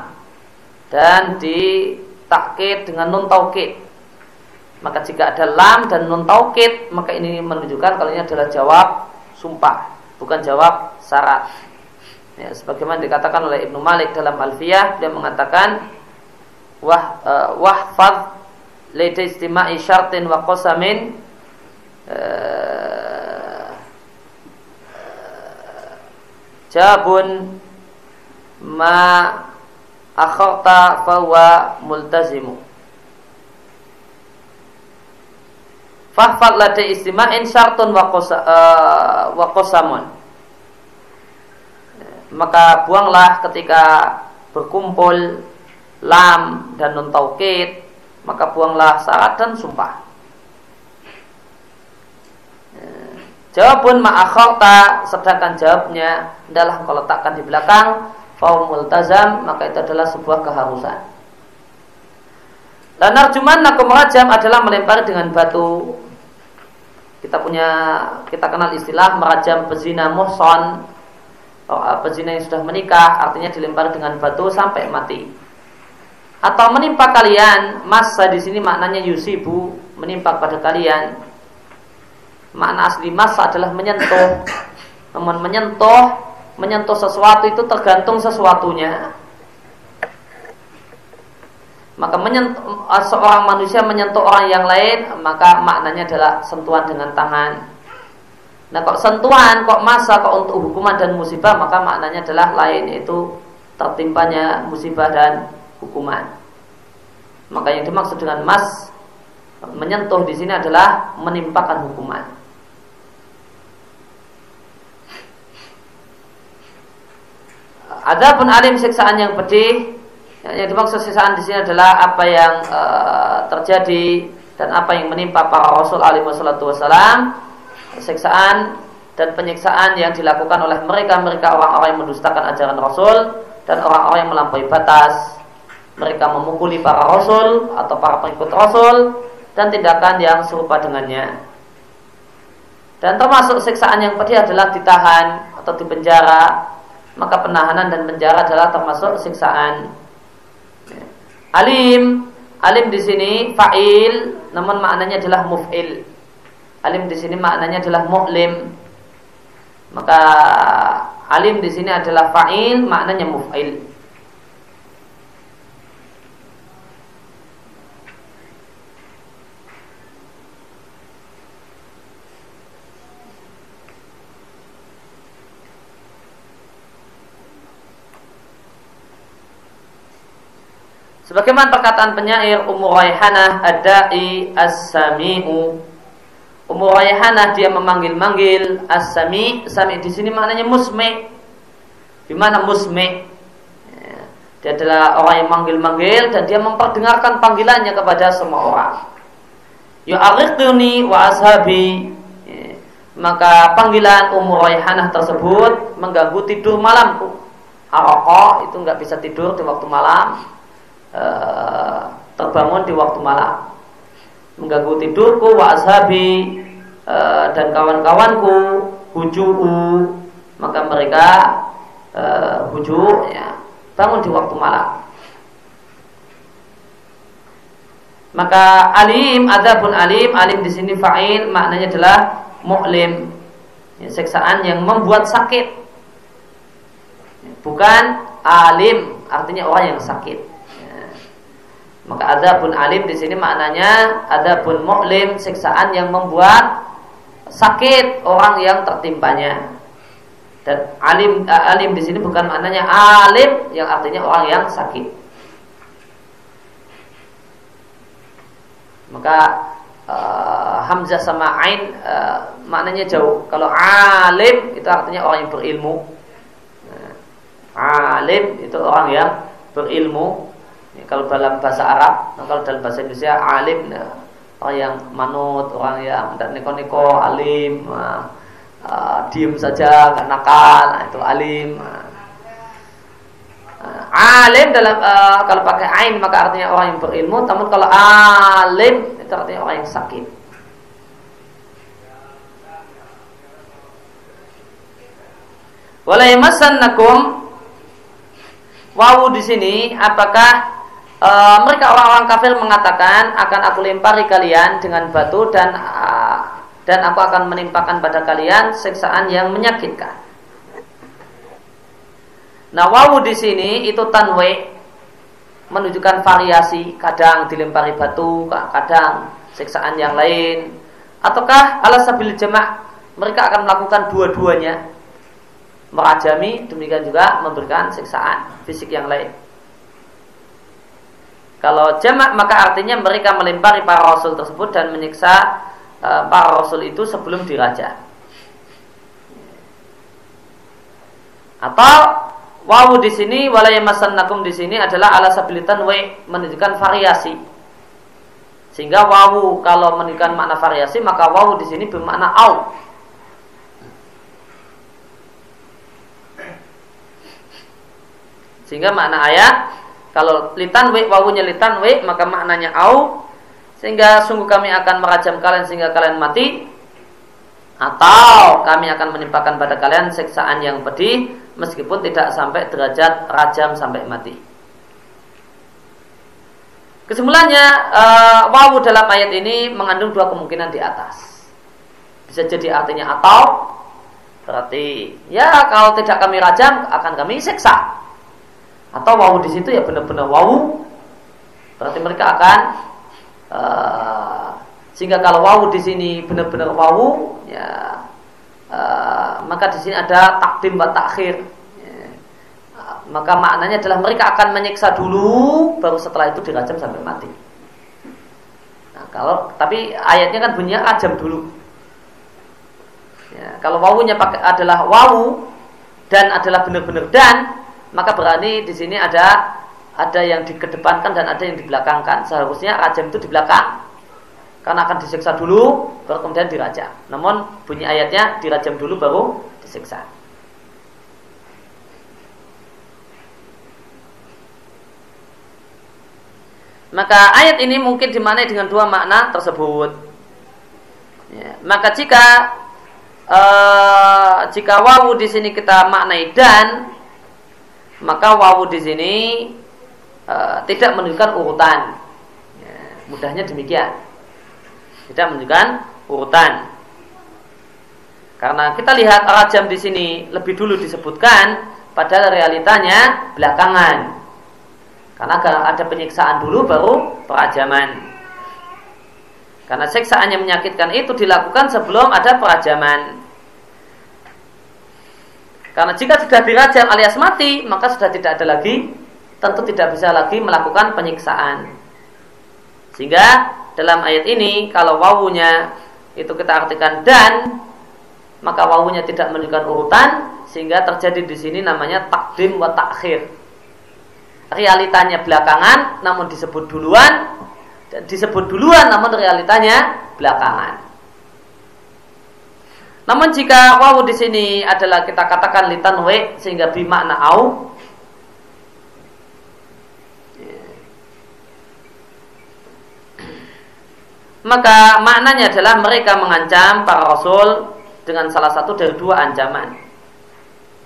dan ditakkid dengan nun taukid maka jika ada lam dan nun taukid, maka ini menunjukkan kalau ini adalah jawab sumpah, bukan jawab syarat. Ya, sebagaimana dikatakan oleh Ibnu Malik dalam Alfiyah, dia mengatakan wah uh, wahfad lida istima'i syartin wa qasamin uh, jabun ma akhta fawa multazimu Fahfad lada istima'in syartun wa eh, Maka buanglah ketika berkumpul lam dan nun taukid maka buanglah syarat dan sumpah. Eh, jawabun ma'akhorta sedangkan jawabnya adalah kalau letakkan di belakang faum multazam maka itu adalah sebuah keharusan. Dan narjuman nakum rajam adalah melempar dengan batu kita punya kita kenal istilah merajam pezina muhson oh, ah, pezina yang sudah menikah artinya dilempar dengan batu sampai mati. Atau menimpa kalian masa di sini maknanya yusibu menimpa pada kalian. Makna asli masa adalah menyentuh. Namun menyentuh menyentuh sesuatu itu tergantung sesuatunya maka menyentuh, eh, seorang manusia menyentuh orang yang lain maka maknanya adalah sentuhan dengan tangan. Nah kok sentuhan kok masa kok untuk hukuman dan musibah maka maknanya adalah lain yaitu tertimpanya musibah dan hukuman. Maka yang dimaksud dengan mas menyentuh di sini adalah menimpakan hukuman. Adapun alim siksaan yang pedih yang dimaksud siksaan di sini adalah apa yang uh, terjadi dan apa yang menimpa para Rasul alaihi wasallam, siksaan dan penyiksaan yang dilakukan oleh mereka-mereka orang-orang yang mendustakan ajaran Rasul dan orang-orang yang melampaui batas. Mereka memukuli para Rasul atau para pengikut Rasul dan tindakan yang serupa dengannya. Dan termasuk siksaan yang pedih adalah ditahan atau dipenjara. Maka penahanan dan penjara adalah termasuk siksaan Alim, alim di sini fa'il, namun maknanya adalah muf'il. Alim di sini maknanya adalah mu'lim. Maka alim di sini adalah fa'il, maknanya muf'il. Sebagaimana perkataan penyair Ummu Raihanah Ad-Da'i As-Sami'u. Ummu Raihanah dia memanggil-manggil As-Sami. Sami di sini maknanya musmi. Di mana musmi? Dia adalah orang yang manggil-manggil Dan dia memperdengarkan panggilannya kepada semua orang. Yu'arikuni wa ashabi. Maka panggilan Ummu Raihanah tersebut Mengganggu tidur malamku. Aroko itu nggak bisa tidur di waktu malam Eh, terbangun di waktu malam. Mengganggu tidurku wa ashabi uh, dan kawan-kawanku huju'u maka mereka uh, huju ya, bangun di waktu malam. Maka alim adapun alim alim di sini fa'il maknanya adalah mu'lim. Ya, seksaan yang membuat sakit. Bukan alim artinya orang yang sakit Maka adabun alim di sini maknanya adabun mu'lim, siksaan yang membuat sakit orang yang tertimpanya. Dan alim uh, alim di sini bukan maknanya alim yang artinya orang yang sakit. Maka uh, hamzah sama ain uh, maknanya jauh. Kalau alim itu artinya orang yang berilmu. Nah, alim itu orang yang berilmu kalau dalam bahasa Arab, nah kalau dalam bahasa Indonesia alim, ya, orang yang manut, orang yang tidak neko-neko, alim, uh, uh, diem saja, nggak nakal, nah, itu alim. Uh, alim dalam uh, kalau pakai ain maka artinya orang yang berilmu, namun kalau alim itu artinya orang yang sakit. Walaimasannakum Wawu di sini apakah e, mereka orang-orang kafir mengatakan akan aku lempari kalian dengan batu dan uh, dan aku akan menimpakan pada kalian siksaan yang menyakitkan. Nah, wawu di sini itu tanwe menunjukkan variasi, kadang dilempari batu, kadang siksaan yang lain. Ataukah alasabil jema' mereka akan melakukan dua-duanya merajami demikian juga memberikan siksaan fisik yang lain. Kalau jamak maka artinya mereka melempari para rasul tersebut dan menyiksa uh, para rasul itu sebelum diraja. Atau wawu di sini walayamasannakum di sini adalah alasabilitan w menunjukkan variasi. Sehingga wawu kalau menunjukkan makna variasi maka wawu di sini bermakna au. Sehingga makna ayat kalau litan we wawunya litan maka maknanya au sehingga sungguh kami akan merajam kalian sehingga kalian mati atau kami akan menimpakan pada kalian siksaan yang pedih meskipun tidak sampai derajat rajam sampai mati. Kesimpulannya uh, wawu dalam ayat ini mengandung dua kemungkinan di atas. Bisa jadi artinya atau berarti ya kalau tidak kami rajam akan kami siksa atau wawu di situ ya benar-benar wawu berarti mereka akan uh, sehingga kalau wawu di sini benar-benar wawu ya uh, maka di sini ada takdim wa takhir. Ya. maka maknanya adalah mereka akan menyiksa dulu baru setelah itu dirajam sampai mati. Nah, kalau tapi ayatnya kan bunyinya rajam dulu. Ya, kalau wawunya pakai adalah wawu dan adalah benar-benar dan maka berani di sini ada ada yang dikedepankan dan ada yang dibelakangkan. Seharusnya rajam itu di belakang karena akan disiksa dulu baru kemudian dirajam. Namun bunyi ayatnya dirajam dulu baru disiksa. Maka ayat ini mungkin dimaknai dengan dua makna tersebut. Ya, maka jika uh, jika wawu di sini kita maknai dan maka wawu di sini uh, tidak menunjukkan urutan. Ya, mudahnya demikian. Tidak menunjukkan urutan. Karena kita lihat rajam di sini lebih dulu disebutkan, padahal realitanya belakangan. Karena ada penyiksaan dulu baru perajaman. Karena siksaan yang menyakitkan itu dilakukan sebelum ada perajaman. Karena jika sudah dirajam alias mati, maka sudah tidak ada lagi, tentu tidak bisa lagi melakukan penyiksaan. Sehingga dalam ayat ini, kalau wawunya itu kita artikan dan, maka wawunya tidak menunjukkan urutan, sehingga terjadi di sini namanya takdim wa takhir. Realitanya belakangan, namun disebut duluan, disebut duluan, namun realitanya belakangan. Namun jika wawu di sini adalah kita katakan litan we sehingga bimakna au maka maknanya adalah mereka mengancam para rasul dengan salah satu dari dua ancaman.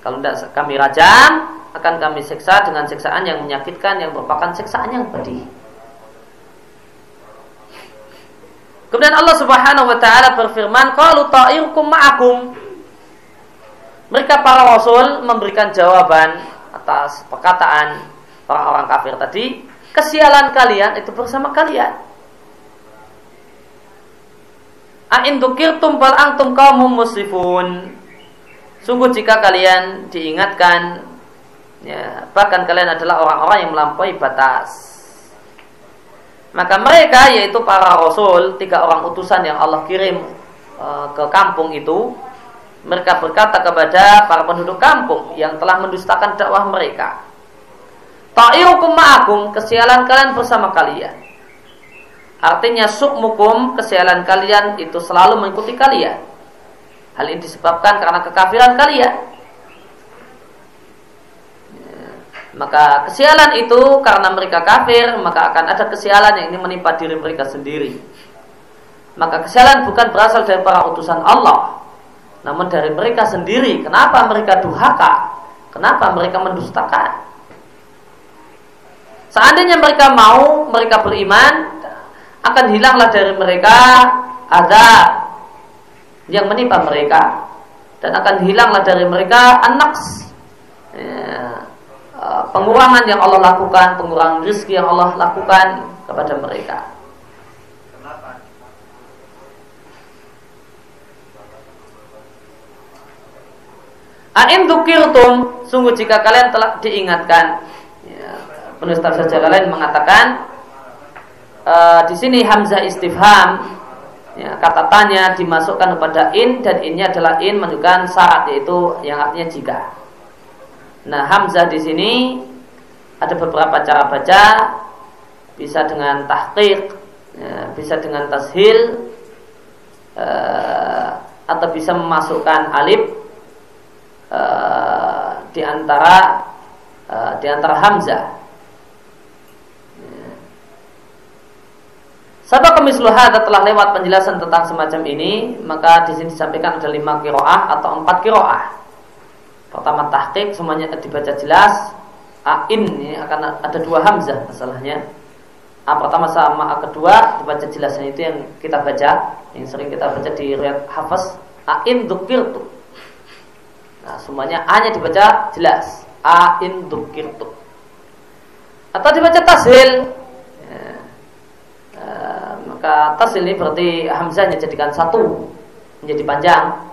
Kalau tidak kami rajam, akan kami siksa dengan siksaan yang menyakitkan yang merupakan siksaan yang pedih. Kemudian Allah Subhanahu wa taala berfirman, "Qalu ta'irukum ma'akum." Mereka para rasul memberikan jawaban atas perkataan orang-orang kafir tadi, kesialan kalian itu bersama kalian. Ain tukirtum bal antum kaumum musrifun. Sungguh jika kalian diingatkan ya, bahkan kalian adalah orang-orang yang melampaui batas. Maka mereka yaitu para rasul, tiga orang utusan yang Allah kirim uh, ke kampung itu, mereka berkata kepada para penduduk kampung yang telah mendustakan dakwah mereka. Ta'irukum ma'akum, kesialan kalian bersama kalian. Artinya sukmukum, kesialan kalian itu selalu mengikuti kalian. Hal ini disebabkan karena kekafiran kalian. Maka kesialan itu karena mereka kafir, maka akan ada kesialan yang ini menimpa diri mereka sendiri. Maka kesialan bukan berasal dari para utusan Allah, namun dari mereka sendiri. Kenapa mereka duhaka? Kenapa mereka mendustakan? Seandainya mereka mau, mereka beriman, akan hilanglah dari mereka azab yang menimpa mereka dan akan hilanglah dari mereka anak ya, pengurangan yang Allah lakukan, pengurangan rezeki yang Allah lakukan kepada mereka. Ain dukirtum, sungguh jika kalian telah diingatkan. Ya, penulis tafsir lain mengatakan uh, di sini hamzah istifham ya, kata tanya dimasukkan kepada in dan innya adalah in menunjukkan syarat yaitu yang artinya jika. Nah, hamzah di sini ada beberapa cara baca, bisa dengan tahqiq, ya, bisa dengan tashil, uh, atau bisa memasukkan alif uh, di antara uh, di antara hamzah. Sabak kemisluha telah lewat penjelasan tentang semacam ini, maka di sini disampaikan ada lima kiroah atau empat kiroah. Pertama tahqiq semuanya dibaca jelas. Ain ini akan ada dua hamzah masalahnya. A pertama sama A kedua dibaca jelasnya itu yang kita baca, yang sering kita baca di riwayat hafaz. Ain dzukirtu. Nah, semuanya A-nya dibaca jelas. Ain dzukirtu. Atau dibaca tasil. Ya. E, maka tasil ini berarti hamzahnya jadikan satu menjadi panjang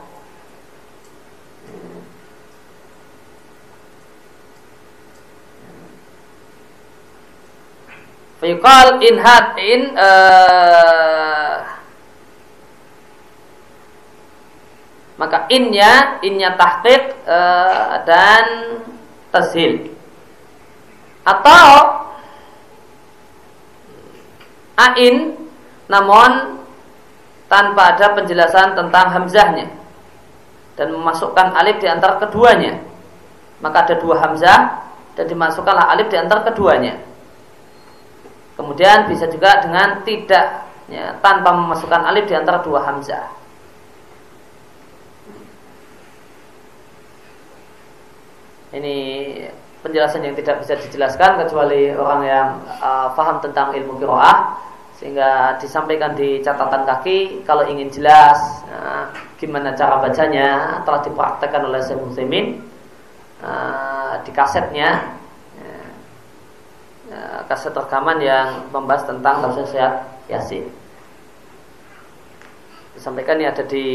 Fayuqal in had in uh, maka innya innya tahqiq uh, dan tashil atau ain namun tanpa ada penjelasan tentang hamzahnya. Dan memasukkan alif di antara keduanya. Maka ada dua hamzah dan dimasukkanlah alif di antara keduanya Kemudian bisa juga dengan tidak ya, tanpa memasukkan alif di antara dua hamzah. Ini penjelasan yang tidak bisa dijelaskan kecuali orang yang uh, paham tentang ilmu kiroah sehingga disampaikan di catatan kaki kalau ingin jelas uh, gimana cara bacanya telah dipraktekkan oleh Syekh Muslimin uh, di kasetnya Ya, kaset rekaman yang membahas tentang tafsir Yasin. Disampaikan ini ada di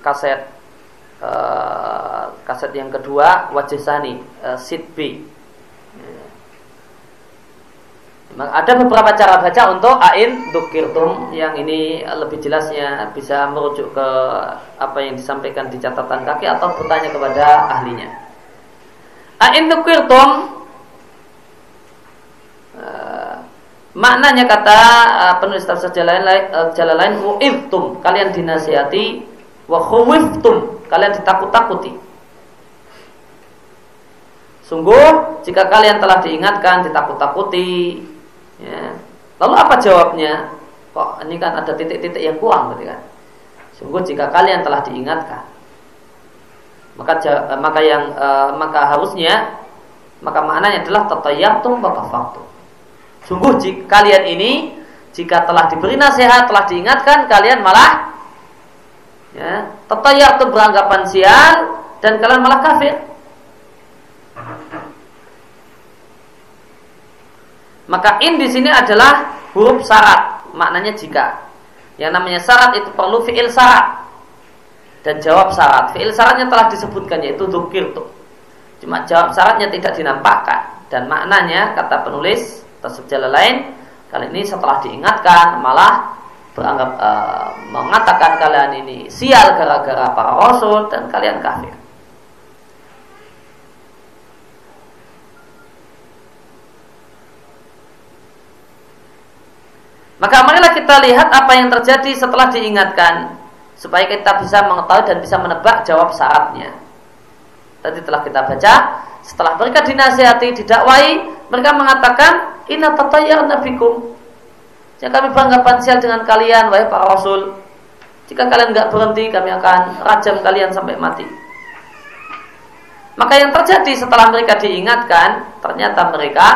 kaset uh, kaset yang kedua Wajah Sani uh, Sid B. Ya. Ada beberapa cara baca untuk ain dukirtum yang ini lebih jelasnya bisa merujuk ke apa yang disampaikan di catatan kaki atau bertanya kepada ahlinya. Ain dukirtum Maknanya kata uh, penulis tafsir jalan lain uh, jalan lain wa'idtum kalian dinasihati wa khuwiftum kalian ditakut-takuti. Sungguh jika kalian telah diingatkan ditakut-takuti ya. Lalu apa jawabnya? Kok ini kan ada titik-titik yang kurang berarti kan? Sungguh jika kalian telah diingatkan maka maka yang uh, maka harusnya maka maknanya adalah tatayyabtum wa kafartum Sungguh jika kalian ini jika telah diberi nasihat, telah diingatkan, kalian malah ya, tetayar beranggapan sial dan kalian malah kafir. Maka in di sini adalah huruf syarat, maknanya jika. Yang namanya syarat itu perlu fiil syarat dan jawab syarat. Fiil syaratnya telah disebutkan yaitu dukir tuh. Cuma jawab syaratnya tidak dinampakkan dan maknanya kata penulis atau jalan lain kali ini setelah diingatkan malah beranggap uh, mengatakan kalian ini sial gara-gara para rasul dan kalian kafir. Maka marilah kita lihat apa yang terjadi setelah diingatkan supaya kita bisa mengetahui dan bisa menebak jawab syaratnya. Tadi telah kita baca, setelah mereka dinasihati, didakwai, mereka mengatakan, "Inna tatayyar nabikum." Yang kami beranggapan sial dengan kalian, wahai para rasul. Jika kalian nggak berhenti, kami akan rajam kalian sampai mati. Maka yang terjadi setelah mereka diingatkan, ternyata mereka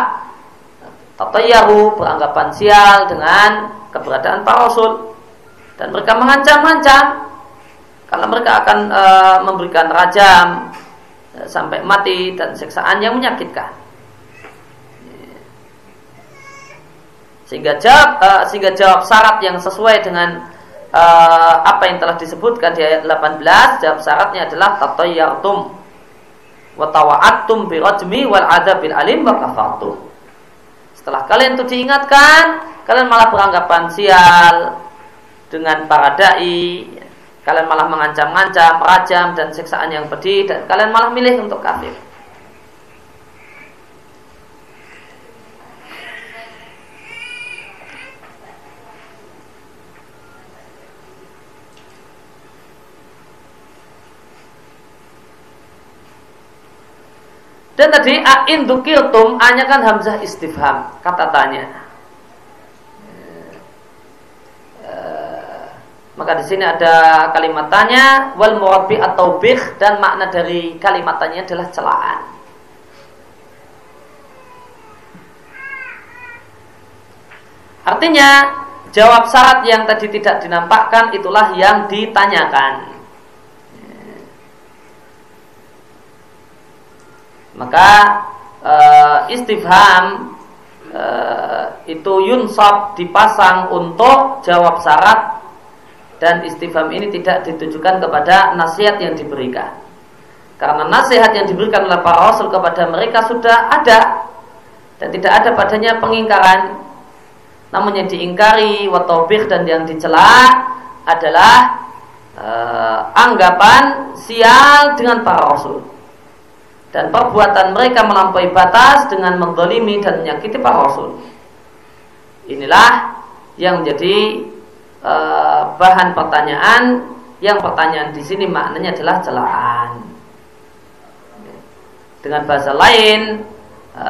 tatayaru beranggapan sial dengan keberadaan para rasul dan mereka mengancam-ancam kalau mereka akan e, memberikan rajam e, sampai mati dan siksaan yang menyakitkan sehingga jawab e, sehingga jawab syarat yang sesuai dengan e, apa yang telah disebutkan di ayat 18 jawab syaratnya adalah tatayyartum wa tawa'attum bi rajmi wal adabil alim wa kafartum setelah kalian itu diingatkan, kalian malah beranggapan sial dengan para dai, kalian malah mengancam-ancam, rajam dan siksaan yang pedih dan kalian malah milih untuk kafir. Dan tadi ain dukiltum hanya kan hamzah istifham kata tanya. Eh, maka di sini ada kalimat tanya wal murabbi atau bih dan makna dari kalimat tanya adalah celaan. Artinya jawab syarat yang tadi tidak dinampakkan itulah yang ditanyakan. Maka uh, istifham uh, itu yunsab dipasang untuk jawab syarat dan istifham ini tidak ditujukan kepada nasihat yang diberikan. Karena nasihat yang diberikan oleh para rasul kepada mereka sudah ada dan tidak ada padanya pengingkaran. Namun yang diingkari watobih dan yang dicela adalah uh, anggapan sial dengan para rasul dan perbuatan mereka melampaui batas dengan mendolimi dan menyakiti para rasul. Inilah yang menjadi e, bahan pertanyaan yang pertanyaan di sini maknanya adalah celaan. Dengan bahasa lain, e,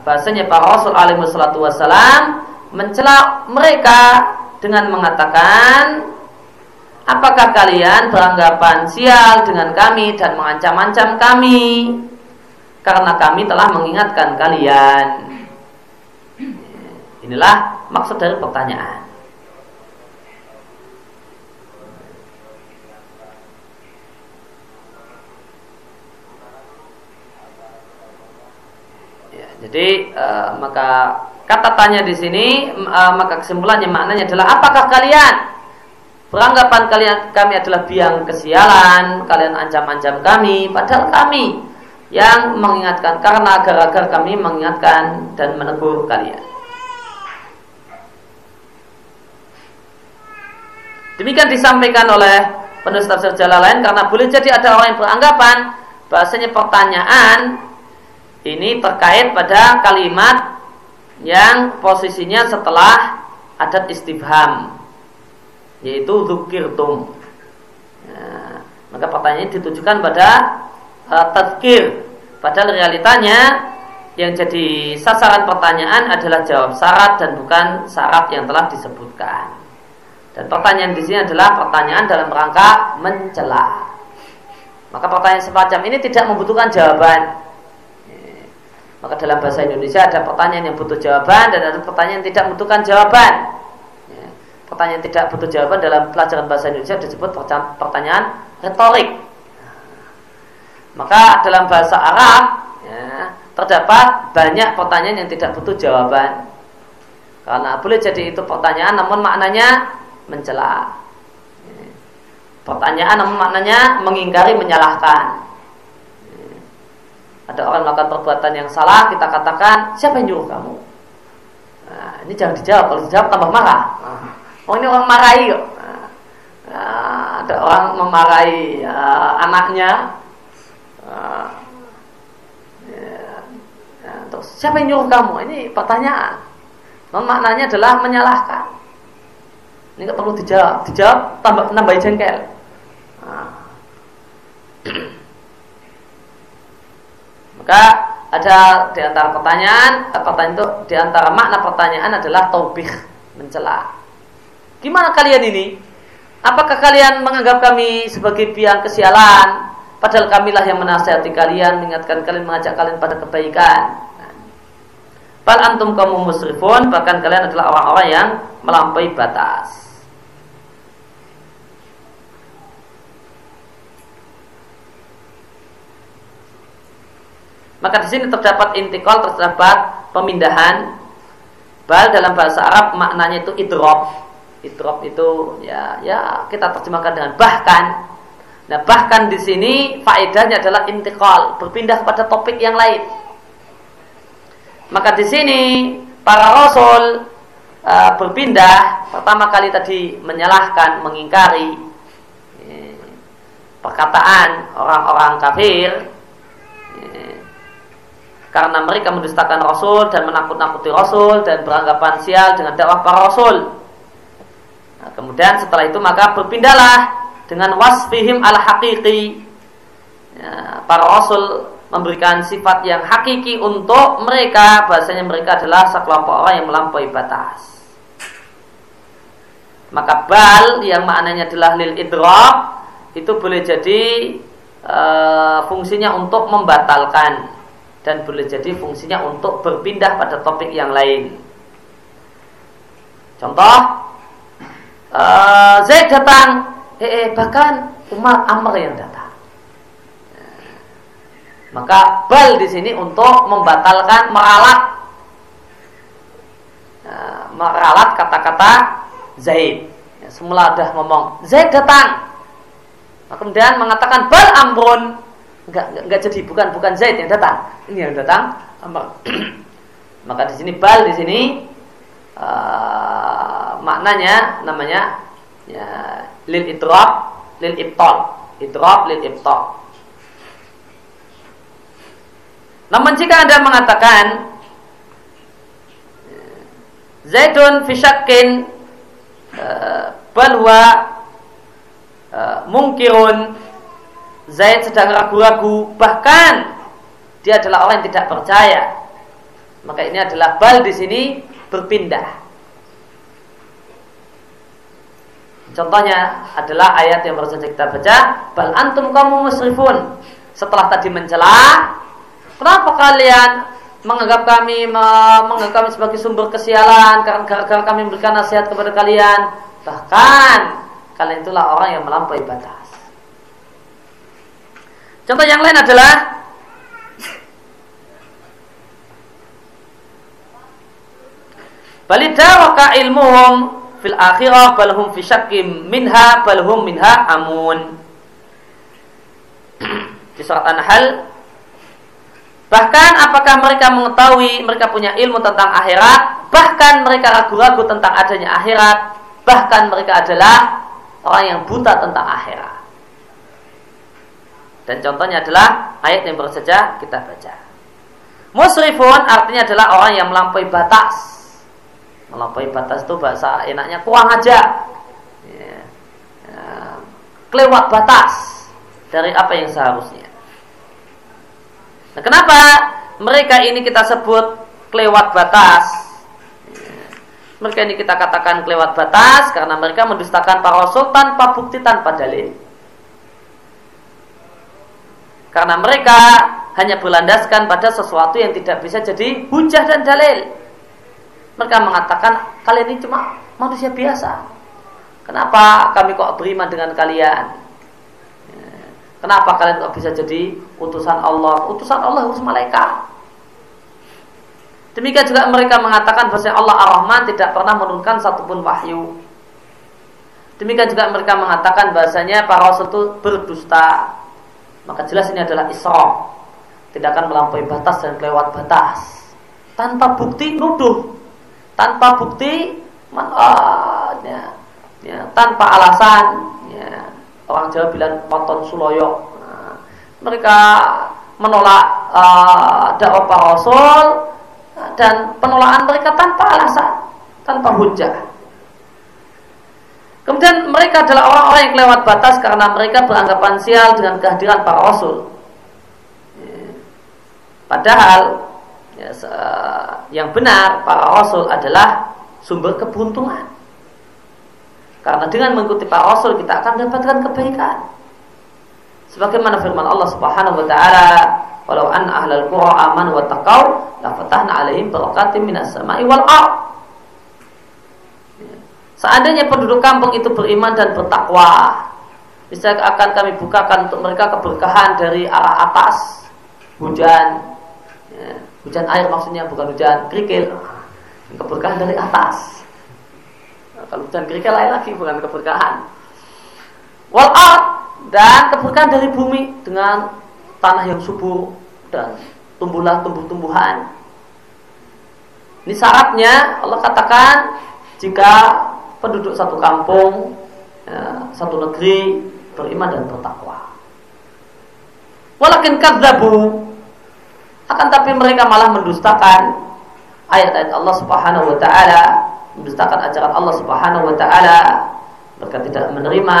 bahasanya para rasul alaihi wassalam mencela mereka dengan mengatakan Apakah kalian beranggapan sial dengan kami dan mengancam-ancam kami karena kami telah mengingatkan kalian? Inilah maksud dari pertanyaan. Ya, jadi uh, maka kata tanya di sini uh, maka kesimpulannya maknanya adalah apakah kalian Beranggapan kalian kami adalah biang kesialan, kalian ancam-ancam kami, padahal kami yang mengingatkan karena agar-agar kami mengingatkan dan menegur kalian. Demikian disampaikan oleh penulis tafsir lain karena boleh jadi ada orang yang beranggapan bahasanya pertanyaan ini terkait pada kalimat yang posisinya setelah adat istifham yaitu zukirtum. Ya, maka pertanyaan ditujukan pada uh, tadkir. Padahal realitanya yang jadi sasaran pertanyaan adalah jawab syarat dan bukan syarat yang telah disebutkan. Dan pertanyaan di sini adalah pertanyaan dalam rangka mencela. Maka pertanyaan semacam ini tidak membutuhkan jawaban. Ya, maka dalam bahasa Indonesia ada pertanyaan yang butuh jawaban dan ada pertanyaan yang tidak membutuhkan jawaban pertanyaan tidak butuh jawaban dalam pelajaran bahasa Indonesia disebut pertanyaan retorik. Maka dalam bahasa Arab ya, terdapat banyak pertanyaan yang tidak butuh jawaban. Karena boleh jadi itu pertanyaan namun maknanya mencela. Pertanyaan namun maknanya mengingkari, menyalahkan. Ada orang melakukan perbuatan yang salah, kita katakan, siapa yang nyuruh kamu? Nah, ini jangan dijawab, kalau dijawab tambah marah. Oh ini orang marahi kok. Nah, ada orang memarahi uh, anaknya. Uh, ya, ya, terus siapa yang nyuruh kamu? Ini pertanyaan. Non maknanya adalah menyalahkan. Ini nggak perlu dijawab, dijawab tambah nambah jengkel. Nah. Maka ada di antara pertanyaan, pertanyaan itu di antara makna pertanyaan adalah taubih, mencela. Gimana kalian ini? Apakah kalian menganggap kami sebagai biang kesialan? Padahal kamilah yang menasihati kalian, mengingatkan kalian, mengajak kalian pada kebaikan. Bal antum kamu musrifun, bahkan kalian adalah orang-orang yang melampaui batas. Maka di sini terdapat intikal, terdapat pemindahan. Bal dalam bahasa Arab maknanya itu idrof Idrop itu ya ya kita terjemahkan dengan bahkan. Nah bahkan di sini faedahnya adalah intikal, berpindah pada topik yang lain. Maka di sini para rasul uh, berpindah pertama kali tadi menyalahkan, mengingkari eh, perkataan orang-orang kafir eh, karena mereka mendustakan Rasul dan menakut-nakuti Rasul dan beranggapan sial dengan dakwah para Rasul. Kemudian setelah itu maka berpindahlah dengan wasfihim al hakiki. Ya, para rasul memberikan sifat yang hakiki untuk mereka bahasanya mereka adalah sekelompok orang yang melampaui batas. Maka bal yang maknanya adalah lil idrok itu boleh jadi e, fungsinya untuk membatalkan dan boleh jadi fungsinya untuk berpindah pada topik yang lain. Contoh uh, Zaid datang, eh, eh bahkan Umar Amr yang datang. Maka bal di sini untuk membatalkan meralat uh, meralat kata-kata Zaid. Ya, semula sudah ngomong Zaid datang. Maka kemudian mengatakan bal amrun enggak, enggak, enggak jadi bukan bukan Zaid yang datang. Ini yang datang. Maka di sini bal di sini uh, maknanya namanya ya, lil itrab lil ibtal itrab lil ibtal namun jika anda mengatakan Zaidun fisyakin uh, balwa uh, mungkirun. Zaid sedang ragu-ragu bahkan dia adalah orang yang tidak percaya. Maka ini adalah bal di sini berpindah Contohnya adalah ayat yang baru saja kita baca, bal antum kamu musrifun. Setelah tadi mencela, kenapa kalian menganggap kami menganggap kami sebagai sumber kesialan karena gara-gara kami memberikan nasihat kepada kalian? Bahkan kalian itulah orang yang melampaui batas. Contoh yang lain adalah Balidaraka ilmuhum fil akhirah balhum fi syakkim minha balhum minha amun. Di surat An-Nahl bahkan apakah mereka mengetahui mereka punya ilmu tentang akhirat bahkan mereka ragu-ragu tentang adanya akhirat bahkan mereka adalah orang yang buta tentang akhirat. Dan contohnya adalah ayat yang baru saja kita baca. Musrifun artinya adalah orang yang melampaui batas melampaui batas itu bahasa enaknya kurang aja ya. Ya. kelewat batas dari apa yang seharusnya nah kenapa mereka ini kita sebut kelewat batas ya. mereka ini kita katakan kelewat batas karena mereka mendustakan para rasul tanpa bukti tanpa dalil karena mereka hanya berlandaskan pada sesuatu yang tidak bisa jadi hujah dan dalil mereka mengatakan kalian ini cuma manusia biasa. Kenapa kami kok beriman dengan kalian? Kenapa kalian kok bisa jadi utusan Allah? Utusan Allah harus malaikat. Demikian juga mereka mengatakan bahwa Allah Ar-Rahman tidak pernah menurunkan satupun wahyu. Demikian juga mereka mengatakan bahasanya para rasul itu berdusta. Maka jelas ini adalah Isra. Tidak akan melampaui batas dan kelewat batas. Tanpa bukti nuduh. Tanpa bukti man, uh, ya, ya, tanpa alasan. Ya, orang Jawa bilang poton suloyo. Nah, mereka menolak uh, dakwah para rasul dan penolakan mereka tanpa alasan, tanpa hujah. Kemudian mereka adalah orang-orang yang kelewat batas karena mereka beranggapan sial dengan kehadiran para rasul. Padahal ya, yang benar para rasul adalah sumber keberuntungan. Karena dengan mengikuti para rasul kita akan mendapatkan kebaikan. Sebagaimana firman Allah Subhanahu wa taala, "Walau an ahlal qura amanu wa taqau, la fatahna 'alaihim barakatim minas sama'i wal ardh." Seandainya penduduk kampung itu beriman dan bertakwa, bisa akan kami bukakan untuk mereka keberkahan dari arah atas, hujan, ya, hujan air maksudnya bukan hujan kerikil, keberkahan dari atas. Nah, kalau hujan kerikil lain lagi bukan keberkahan. Wal dan keberkahan dari bumi dengan tanah yang subur dan tumbuhlah tumbuh-tumbuhan. Ini syaratnya Allah katakan jika penduduk satu kampung, ya, satu negeri beriman dan bertakwa. Walakin kadzabu akan tapi mereka malah mendustakan ayat-ayat Allah Subhanahu wa taala, mendustakan ajaran Allah Subhanahu wa taala. Mereka tidak menerima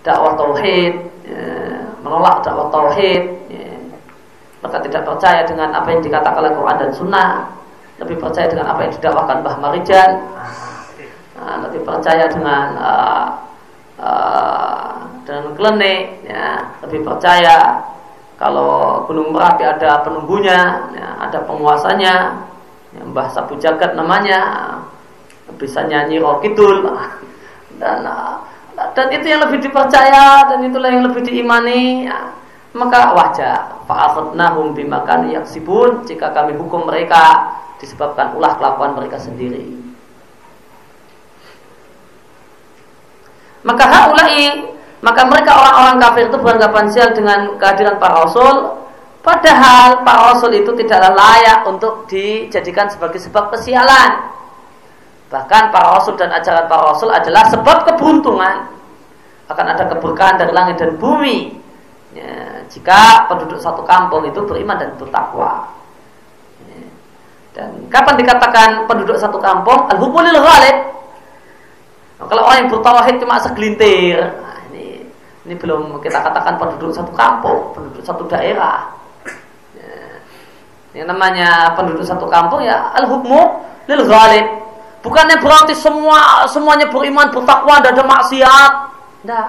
dakwah tauhid, ya, menolak dakwah tauhid. Ya. Mereka tidak percaya dengan apa yang dikatakan oleh Quran dan Sunnah, lebih percaya dengan apa yang didakwakan Mbah Marijan uh, lebih percaya dengan uh, uh, dengan klenik, ya, lebih percaya kalau Gunung Merapi ada penunggunya, ya, ada penguasanya, ya, Mbah Jagat namanya, bisa nyanyi roh kidul, dan uh, dan itu yang lebih dipercaya dan itulah yang lebih diimani. Ya, maka wajah fa'akhadnahum bimakan yaksibun jika kami hukum mereka disebabkan ulah kelakuan mereka sendiri. Maka haulai maka mereka orang-orang kafir itu beranggapan sial dengan kehadiran para rasul padahal para rasul itu tidaklah layak untuk dijadikan sebagai sebab kesialan. Bahkan para rasul dan ajaran para rasul adalah sebab keberuntungan. Akan ada keberkahan dari langit dan bumi. Ya, jika penduduk satu kampung itu beriman dan bertakwa. Ya. Dan kapan dikatakan penduduk satu kampung? Al-hubulil ghalib kalau orang yang bertauhid cuma segelintir, ini ini belum kita katakan penduduk satu kampung, penduduk satu daerah. Ya. Yang namanya penduduk satu kampung ya al hukmu lil ghalib. Bukannya berarti semua semuanya beriman, bertakwa, tidak ada maksiat. Tidak.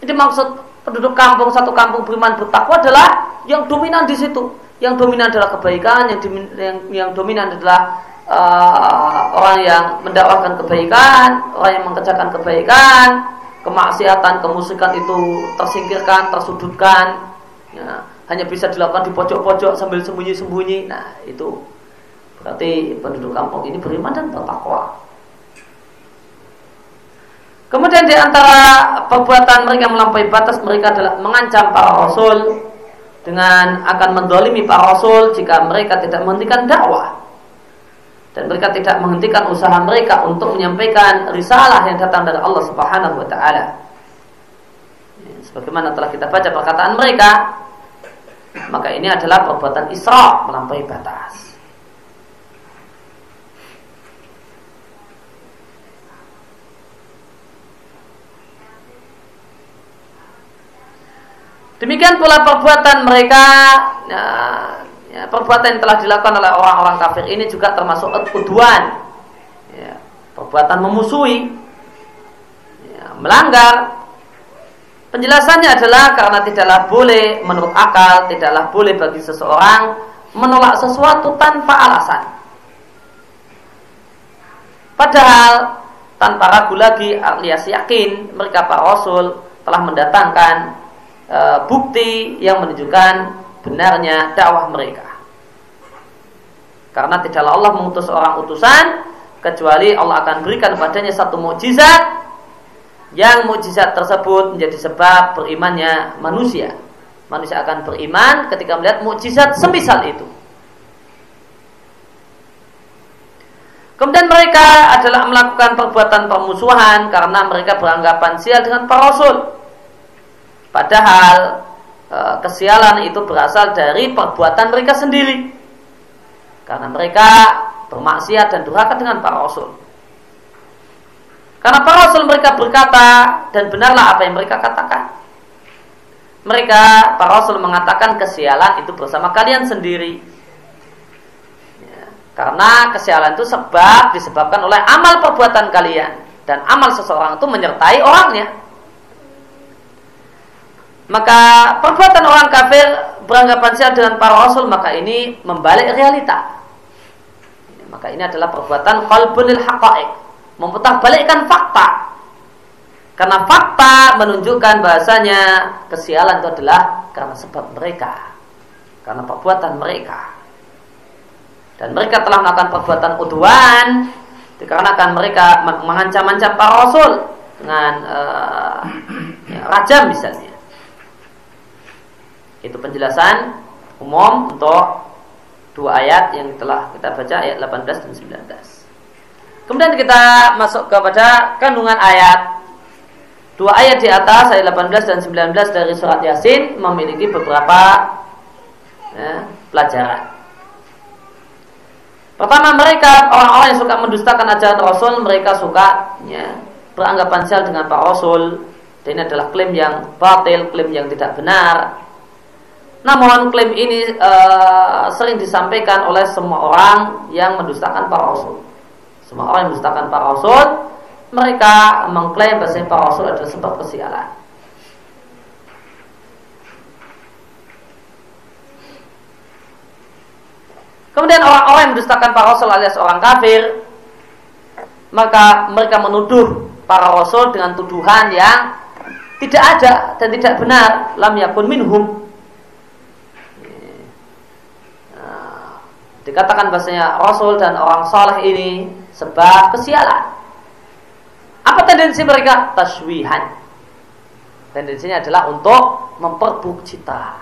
Ini maksud penduduk kampung satu kampung beriman bertakwa adalah yang dominan di situ. Yang dominan adalah kebaikan, yang, yang, yang dominan adalah uh, orang yang mendakwahkan kebaikan, orang yang mengerjakan kebaikan, kemaksiatan, kemusikan itu tersingkirkan, tersudutkan, ya, hanya bisa dilakukan di pojok-pojok sambil sembunyi-sembunyi. Nah, itu berarti penduduk kampung ini beriman dan bertakwa. Kemudian di antara perbuatan mereka melampaui batas mereka adalah mengancam para rasul dengan akan mendolimi para rasul jika mereka tidak menghentikan dakwah dan mereka tidak menghentikan usaha mereka untuk menyampaikan risalah yang datang dari Allah Subhanahu wa taala. Ya, sebagaimana telah kita baca perkataan mereka, maka ini adalah perbuatan Isra melampaui batas. Demikian pula perbuatan mereka ya, ya, perbuatan yang telah dilakukan oleh orang-orang kafir ini juga termasuk keduan ya, perbuatan memusuhi. Ya, melanggar. Penjelasannya adalah karena tidaklah boleh menurut akal tidaklah boleh bagi seseorang menolak sesuatu tanpa alasan. Padahal tanpa ragu lagi alias yakin mereka para rasul telah mendatangkan e, bukti yang menunjukkan benarnya dakwah mereka. Karena tidaklah Allah mengutus orang utusan kecuali Allah akan berikan padanya satu mukjizat yang mukjizat tersebut menjadi sebab berimannya manusia. Manusia akan beriman ketika melihat mukjizat semisal itu. Kemudian mereka adalah melakukan perbuatan permusuhan karena mereka beranggapan sial dengan para rasul. Padahal kesialan itu berasal dari perbuatan mereka sendiri. Karena mereka bermaksiat dan durhaka dengan para rasul. Karena para rasul mereka berkata dan benarlah apa yang mereka katakan. Mereka para rasul mengatakan kesialan itu bersama kalian sendiri karena kesialan itu sebab disebabkan oleh amal perbuatan kalian dan amal seseorang itu menyertai orangnya. Maka perbuatan orang kafir beranggapan sial dengan para rasul maka ini membalik realita. Maka ini adalah perbuatan qalbunil haqa'iq, memutar balikkan fakta. Karena fakta menunjukkan bahasanya kesialan itu adalah karena sebab mereka, karena perbuatan mereka dan mereka telah melakukan perbuatan udwan dikarenakan mereka mengancam-ancam para rasul dengan uh, ya, rajam misalnya. Itu penjelasan umum untuk dua ayat yang telah kita baca ayat 18 dan 19. Kemudian kita masuk kepada kandungan ayat Dua ayat di atas ayat 18 dan 19 dari surat Yasin memiliki beberapa ya, pelajaran. Pertama mereka orang-orang yang suka mendustakan ajaran Rasul mereka suka ya, beranggapan sial dengan Pak Rasul. Dan ini adalah klaim yang batil, klaim yang tidak benar. Namun klaim ini uh, sering disampaikan oleh semua orang yang mendustakan Pak Rasul. Semua orang yang mendustakan Pak Rasul, mereka mengklaim bahwa Pak Rasul adalah sebab kesialan. Kemudian orang-orang yang mendustakan para rasul alias orang kafir, maka mereka menuduh para rasul dengan tuduhan yang tidak ada dan tidak benar. Lam yakun minhum. Dikatakan bahasanya rasul dan orang saleh ini sebab kesialan. Apa tendensi mereka? Taswihan. Tendensinya adalah untuk memperbuk cita.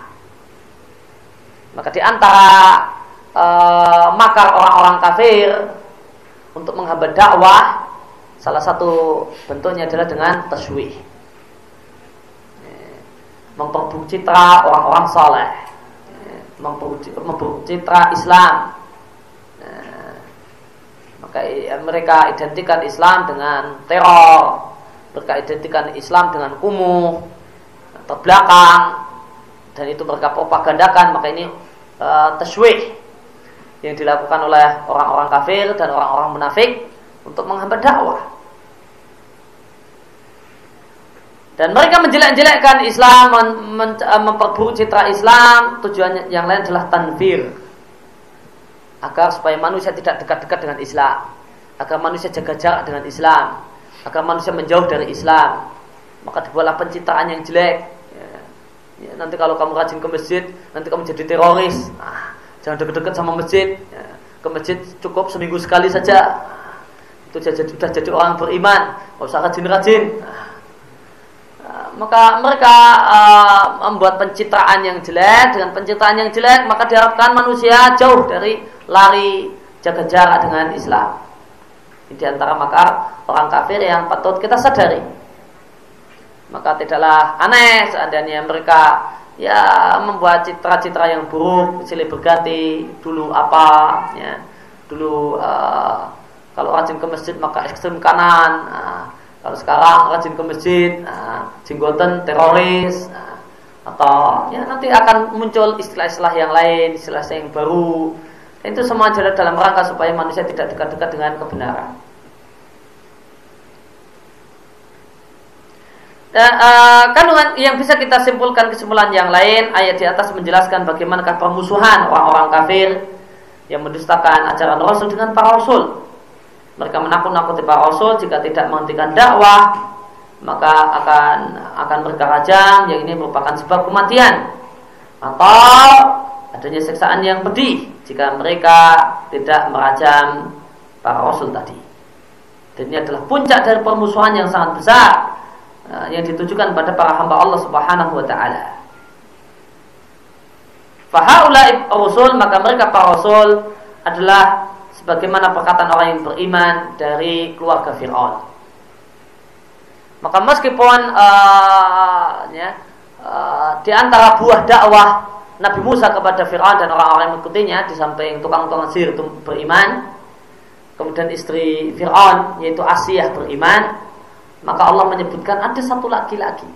Maka di antara uh, makar orang-orang kafir untuk menghambat dakwah salah satu bentuknya adalah dengan taswih memperburuk citra orang-orang saleh memperburuk citra Islam. Maka mereka identikan Islam dengan teror. Mereka identikan Islam dengan kumuh terbelakang dan itu mereka propagandakan maka ini uh, taswih yang dilakukan oleh orang-orang kafir dan orang-orang munafik untuk menghambat dakwah. Dan mereka menjelek-jelekkan Islam, mem eh, memperburuk citra Islam, tujuannya yang lain adalah tanfir. Agar supaya manusia tidak dekat-dekat dengan Islam. Agar manusia jaga jarak dengan Islam. Agar manusia menjauh dari Islam. Maka dibuatlah pencitraan yang jelek. Ya, ya, nanti kalau kamu rajin ke masjid, nanti kamu jadi teroris. Nah, Jangan dekat-dekat sama masjid. Ya, ke masjid cukup seminggu sekali saja. Itu sudah jadi orang beriman. Gak usah rajin-rajin. Nah, maka mereka uh, membuat pencitraan yang jelek dengan pencitraan yang jelek maka diharapkan manusia jauh dari lari jaga jarak dengan Islam. Di antara maka orang kafir yang patut kita sadari. Maka tidaklah aneh seandainya mereka ya membuat citra-citra yang buruk silih berganti dulu apa ya dulu uh, kalau rajin ke masjid maka ekstrem kanan uh, kalau sekarang rajin ke masjid uh, jenggotan teroris uh, atau ya nanti akan muncul istilah-istilah yang lain istilah-istilah yang baru itu semua adalah dalam rangka supaya manusia tidak dekat-dekat dengan kebenaran Uh, kandungan yang bisa kita simpulkan kesimpulan yang lain ayat di atas menjelaskan bagaimanakah permusuhan orang-orang kafir yang mendustakan ajaran Rasul dengan para Rasul. Mereka menakut-nakuti para Rasul jika tidak menghentikan dakwah maka akan akan mereka rajam yang ini merupakan sebab kematian atau adanya siksaan yang pedih jika mereka tidak merajam para rasul tadi. Dan ini adalah puncak dari permusuhan yang sangat besar uh, yang ditujukan pada para hamba Allah Subhanahu wa taala. Fahaulai rasul maka mereka para rasul adalah sebagaimana perkataan orang yang beriman dari keluarga Fir'aun. Maka meskipun uh, ya, uh, di antara buah dakwah Nabi Musa kepada Fir'aun dan orang-orang yang mengikutinya di samping tukang-tukang sihir itu beriman kemudian istri Fir'aun yaitu Asiyah beriman maka Allah menyebutkan ada satu laki-laki.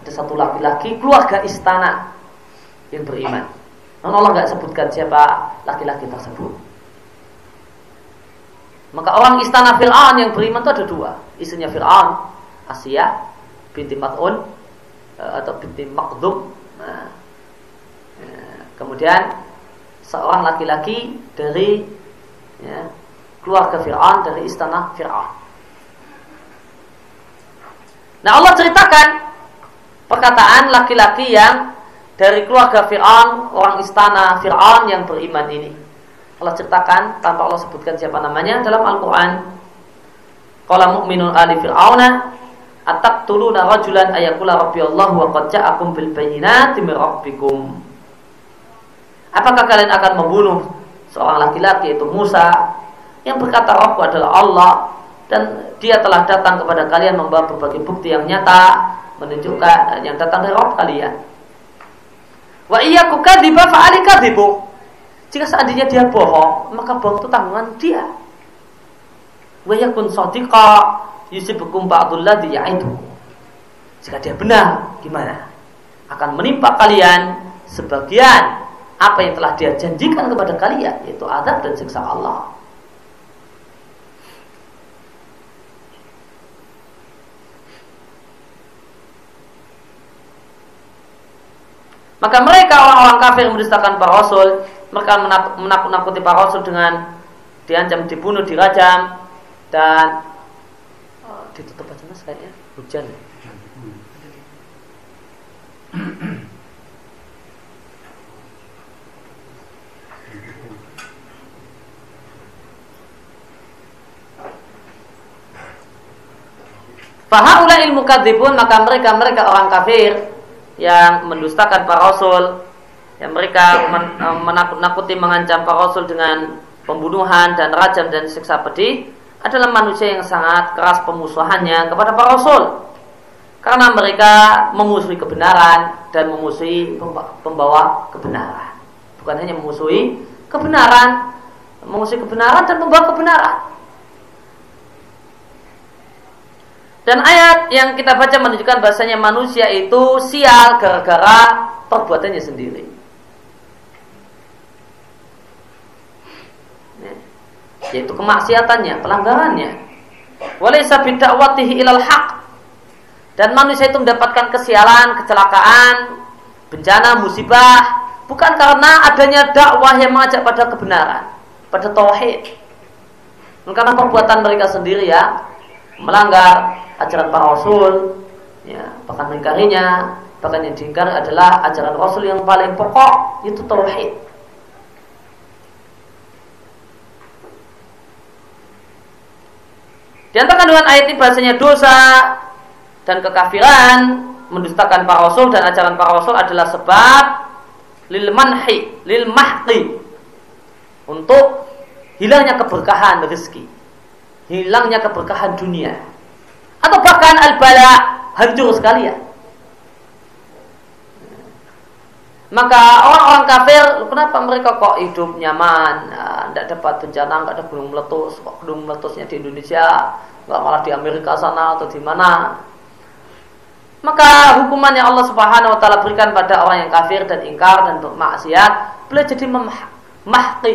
Ada satu laki-laki keluarga istana yang beriman. Namun Allah nggak sebutkan siapa laki-laki tersebut maka orang istana Fir'aun yang beriman itu ada dua istrinya Fir'aun Asiyah binti Mat'un eh, atau binti Makdum nah, Kemudian seorang laki-laki dari ya, keluarga Fir'aun dari istana Fir'aun. Nah Allah ceritakan perkataan laki-laki yang dari keluarga Fir'aun, orang istana Fir'aun yang beriman ini. Allah ceritakan tanpa Allah sebutkan siapa namanya dalam Al-Quran. Qala mu'minun ali fir'auna ataqtuluna rajulan ayakula rabbi Allah wa qad ja'akum bil bayyinati min rabbikum. Apakah kalian akan membunuh seorang laki-laki yaitu Musa yang berkata Robku adalah Allah dan dia telah datang kepada kalian membawa berbagai bukti yang nyata menunjukkan yang datang dari Rob kalian. Wa iya kukadiba fa'ali kadibu. Jika seandainya dia bohong, maka bohong itu tanggungan dia. Wa yakun sadiqa yusibukum ba'dul ladzi ya'idu. Jika dia benar, gimana? Akan menimpa kalian sebagian apa yang telah dia janjikan kepada kalian yaitu adab dan siksa Allah. Maka mereka orang-orang kafir yang mendustakan para rasul, mereka menakut-nakuti para rasul dengan diancam dibunuh, dirajam dan oh, ditutup aja mas kayaknya hujan. Fahaula ilmu kadzibun maka mereka mereka orang kafir yang mendustakan para rasul yang mereka eh, menakut-nakuti mengancam para rasul dengan pembunuhan dan rajam dan siksa pedih adalah manusia yang sangat keras pemusuhannya kepada para rasul. Karena mereka memusuhi kebenaran dan memusuhi pembawa kebenaran. Bukan hanya memusuhi kebenaran memusuhi kebenaran dan membawa kebenaran. Dan ayat yang kita baca menunjukkan bahasanya manusia itu sial gara-gara perbuatannya sendiri. Yaitu kemaksiatannya, pelanggarannya. Walaysa bidakwatihi ilal haq. Dan manusia itu mendapatkan kesialan, kecelakaan, bencana, musibah bukan karena adanya dakwah yang mengajak pada kebenaran, pada tauhid. Karena perbuatan mereka sendiri ya melanggar ajaran para rasul ya bahkan mengingkarinya bahkan yang diingkari adalah ajaran rasul yang paling pokok itu tauhid di antara kandungan ayat ini bahasanya dosa dan kekafiran mendustakan para rasul dan ajaran para rasul adalah sebab lil manhi lil mahqi untuk hilangnya keberkahan rezeki hilangnya keberkahan dunia atau bahkan al-bala hancur sekalian. Maka orang-orang kafir, kenapa mereka kok hidup nyaman, tidak nah, dapat bencana, nggak ada gunung meletus, kok gunung meletusnya di Indonesia, nggak malah di Amerika sana atau di mana? Maka hukuman yang Allah Subhanahu Wa Taala berikan pada orang yang kafir dan ingkar dan bermaksiat, boleh jadi memahki,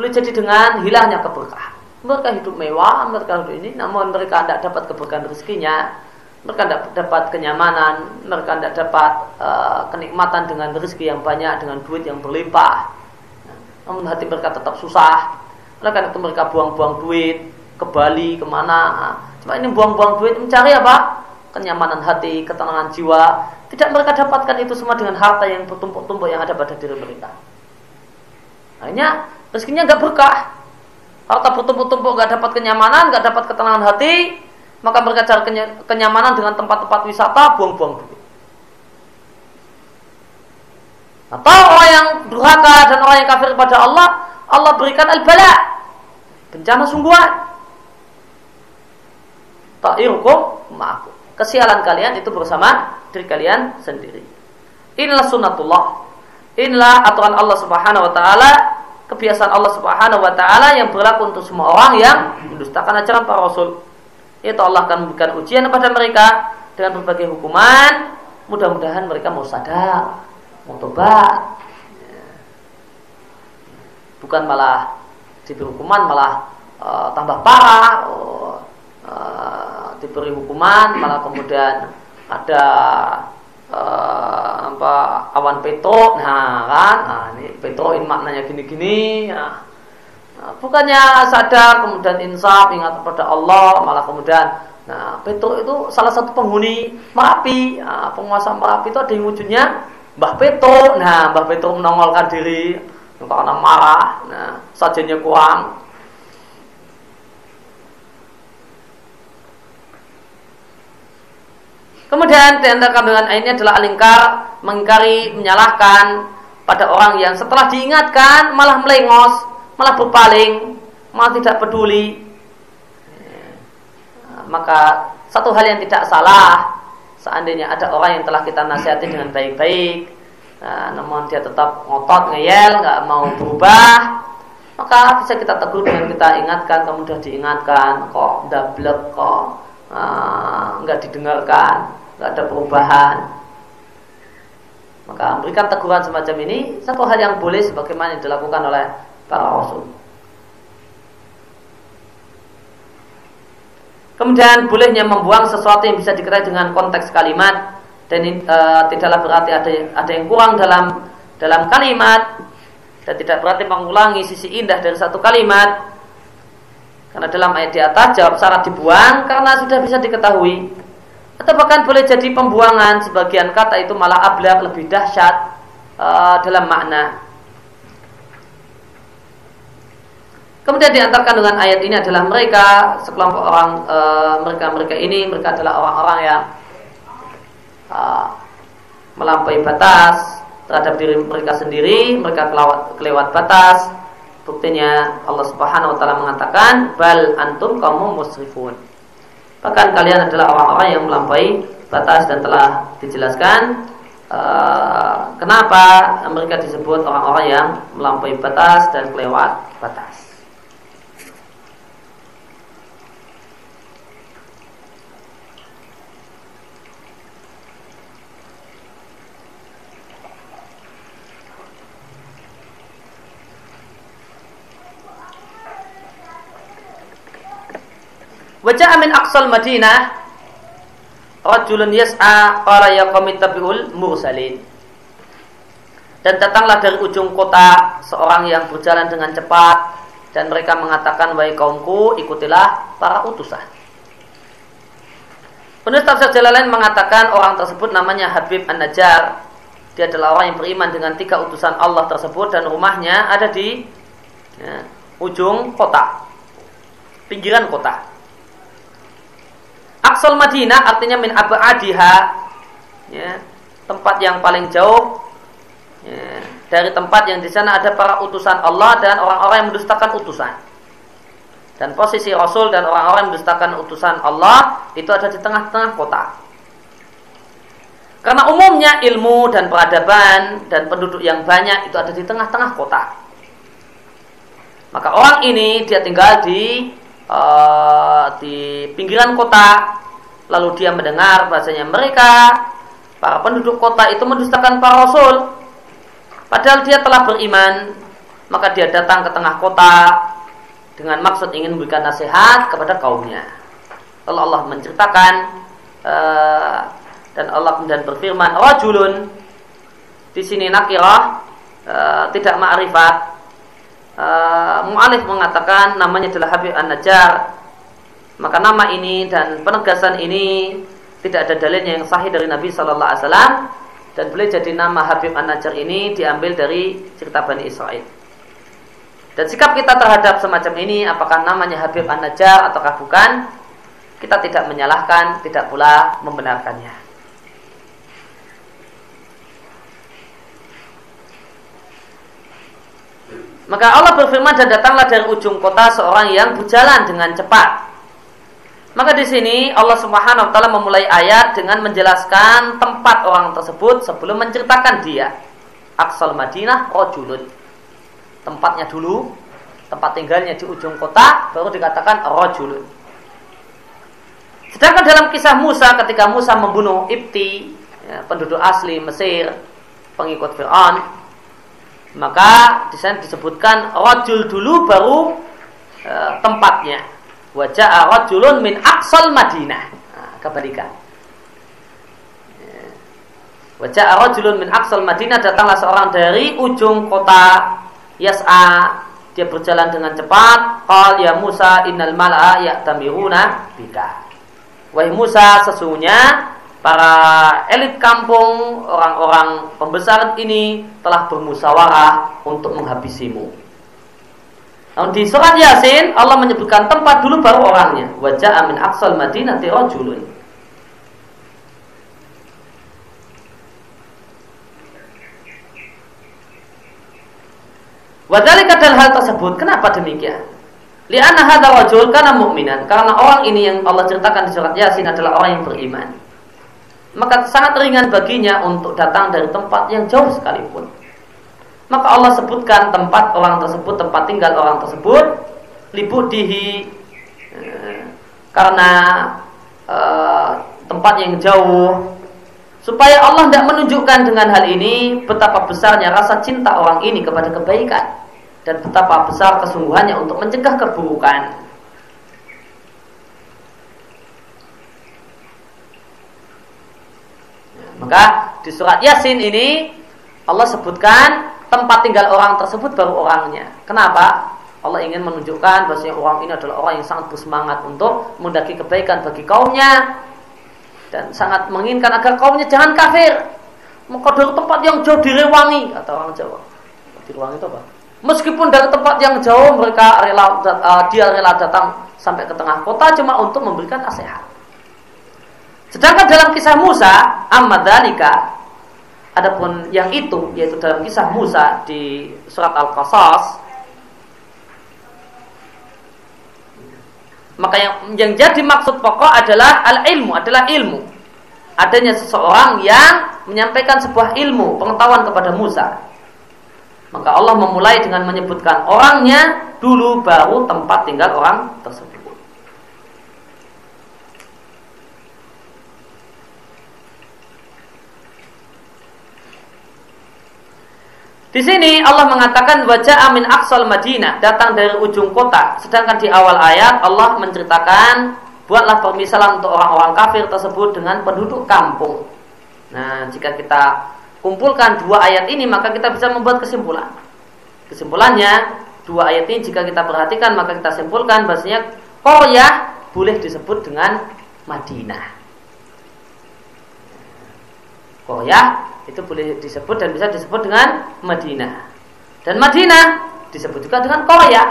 boleh jadi dengan hilangnya keberkahan. Mereka hidup mewah, mereka hidup ini, namun mereka tidak dapat keberkahan rezekinya, mereka tidak dapat kenyamanan, mereka tidak dapat uh, kenikmatan dengan rezeki yang banyak, dengan duit yang berlimpah. Namun hati mereka tetap susah. Mereka itu mereka buang-buang duit ke Bali, ke mana. Cuma ini buang-buang duit mencari apa? Kenyamanan hati, ketenangan jiwa. Tidak mereka dapatkan itu semua dengan harta yang bertumpuk-tumpuk yang ada pada diri mereka. Akhirnya rezekinya nggak berkah. Harta bertumpuk-tumpuk nggak dapat kenyamanan, nggak dapat ketenangan hati, maka mereka cari kenyamanan dengan tempat-tempat wisata, buang-buang duit. Atau orang yang durhaka dan orang yang kafir kepada Allah, Allah berikan al-bala, bencana sungguhan. Ta'irukum ma'akum. Kesialan kalian itu bersama diri kalian sendiri. Inilah sunnatullah. Inilah aturan Allah Subhanahu wa taala, kebiasaan Allah Subhanahu wa taala yang berlaku untuk semua orang yang mendustakan ajaran para rasul. Itu Allah akan memberikan ujian kepada mereka dengan berbagai hukuman. Mudah-mudahan mereka mau sadar, mau tobat. Bukan malah diberi hukuman malah uh, tambah parah. Uh, diberi hukuman malah kemudian ada uh, apa awan petro nah kan nah, ini petroin maknanya gini-gini ya. Nah, bukannya sadar kemudian insaf ingat kepada Allah malah kemudian nah petro itu salah satu penghuni merapi. Nah, penguasa merapi itu ada yang wujudnya Mbah Petro nah Mbah Petro menongolkan diri karena marah nah sajennya kurang. Kemudian di antara kandungan ini adalah alingkar, mengingkari, menyalahkan pada orang yang setelah diingatkan malah melengos, malah berpaling, malah tidak peduli. Maka satu hal yang tidak salah seandainya ada orang yang telah kita nasihati dengan baik-baik, nah, namun dia tetap ngotot, ngeyel, nggak mau berubah, maka bisa kita tegur dengan kita ingatkan, kemudian diingatkan, kok dablek, kok ah, nggak uh, didengarkan nggak ada perubahan maka memberikan teguran semacam ini satu hal yang boleh sebagaimana dilakukan oleh para rasul Kemudian bolehnya membuang sesuatu yang bisa diketahui dengan konteks kalimat dan e, tidaklah berarti ada ada yang kurang dalam dalam kalimat dan tidak berarti mengulangi sisi indah dari satu kalimat. Karena dalam ayat di atas jawab syarat dibuang karena sudah bisa diketahui. Atau bahkan boleh jadi pembuangan sebagian kata itu malah ablak lebih dahsyat uh, dalam makna. Kemudian diantarkan dengan ayat ini adalah mereka sekelompok orang uh, mereka mereka ini mereka adalah orang-orang yang uh, melampaui batas terhadap diri mereka sendiri, mereka kelewat, kelewat batas. Buktinya Allah Subhanahu wa taala mengatakan bal antum kaum musrifun. Bahkan kalian adalah orang-orang yang melampaui batas dan telah dijelaskan uh, kenapa mereka disebut orang-orang yang melampaui batas dan kelewat batas. Wajah amin aqsal Madinah rajulun yas'a qala ya tabi'ul mursalin. Dan datanglah dari ujung kota seorang yang berjalan dengan cepat dan mereka mengatakan wahai kaumku ikutilah para utusan. Penulis tafsir Jalalain mengatakan orang tersebut namanya Habib An-Najjar. Dia adalah orang yang beriman dengan tiga utusan Allah tersebut dan rumahnya ada di ya, ujung kota, pinggiran kota. Aksal Madinah artinya min abadiha ya, tempat yang paling jauh ya, dari tempat yang di sana ada para utusan Allah dan orang-orang yang mendustakan utusan. Dan posisi Rasul dan orang-orang yang mendustakan utusan Allah itu ada di tengah-tengah kota. Karena umumnya ilmu dan peradaban dan penduduk yang banyak itu ada di tengah-tengah kota. Maka orang ini dia tinggal di uh, di pinggiran kota lalu dia mendengar bahasanya mereka para penduduk kota itu mendustakan para rasul. Padahal dia telah beriman maka dia datang ke tengah kota dengan maksud ingin memberikan nasihat kepada kaumnya. Lalu Allah menceritakan uh, dan Allah kemudian berfirman rajulun di sini nakirah uh, tidak ma'rifat uh, Mu'alif mengatakan namanya adalah Habib An-Najjar maka nama ini dan penegasan ini tidak ada dalilnya yang sahih dari Nabi Shallallahu Alaihi Wasallam dan boleh jadi nama Habib An-Najjar ini diambil dari cerita Bani Israel. Dan sikap kita terhadap semacam ini apakah namanya Habib An-Najjar ataukah bukan? Kita tidak menyalahkan, tidak pula membenarkannya. Maka Allah berfirman dan datanglah dari ujung kota seorang yang berjalan dengan cepat. Maka di sini Allah Subhanahu wa taala memulai ayat dengan menjelaskan tempat orang tersebut sebelum menceritakan dia. Aksal Madinah rajulun. Tempatnya dulu, tempat tinggalnya di ujung kota baru dikatakan rajulun. Sedangkan dalam kisah Musa ketika Musa membunuh Ibti, ya, penduduk asli Mesir, pengikut Fir'aun, maka di sana disebutkan rajul dulu baru e, tempatnya Wajah rajulun min aqsal Madinah. Nah, kebalikan. Wajah rajulun min aqsal Madinah datanglah seorang dari ujung kota Yas'a. Dia berjalan dengan cepat. Qal ya Musa innal mala'a ya'tamiruna bika. Wahai Musa, sesungguhnya para elit kampung, orang-orang pembesar ini telah bermusyawarah untuk menghabisimu. Nah, di surat Yasin Allah menyebutkan tempat dulu baru orangnya. Wajah amin aksal Madinah rajulun. Wadhalika kadal hal tersebut Kenapa demikian? Lianna hadha rajul karena mukminan Karena orang ini yang Allah ceritakan di surat Yasin adalah orang yang beriman Maka sangat ringan baginya untuk datang dari tempat yang jauh sekalipun maka Allah sebutkan tempat orang tersebut, tempat tinggal orang tersebut libudihi eh, karena eh, tempat yang jauh supaya Allah tidak menunjukkan dengan hal ini betapa besarnya rasa cinta orang ini kepada kebaikan dan betapa besar kesungguhannya untuk mencegah keburukan. Maka di surat Yasin ini Allah sebutkan tempat tinggal orang tersebut baru orangnya. Kenapa? Allah ingin menunjukkan bahwasanya orang ini adalah orang yang sangat bersemangat untuk mendaki kebaikan bagi kaumnya dan sangat menginginkan agar kaumnya jangan kafir. Dari tempat yang jauh direwangi kata orang Jawa. Direwangi itu apa? Meskipun dari tempat yang jauh mereka rela uh, dia rela datang sampai ke tengah kota cuma untuk memberikan nasihat. Sedangkan dalam kisah Musa, Amadalika Adapun yang itu yaitu dalam kisah Musa di surat Al-Qasas maka yang yang jadi maksud pokok adalah al-ilmu adalah ilmu. Adanya seseorang yang menyampaikan sebuah ilmu pengetahuan kepada Musa. Maka Allah memulai dengan menyebutkan orangnya dulu baru tempat tinggal orang tersebut Di sini Allah mengatakan wajah amin aksal Madinah datang dari ujung kota. Sedangkan di awal ayat Allah menceritakan buatlah permisalan untuk orang-orang kafir tersebut dengan penduduk kampung. Nah, jika kita kumpulkan dua ayat ini maka kita bisa membuat kesimpulan. Kesimpulannya dua ayat ini jika kita perhatikan maka kita simpulkan bahasanya Korea boleh disebut dengan Madinah. Korea itu boleh disebut dan bisa disebut dengan Madinah. Dan Madinah disebut juga dengan Korea.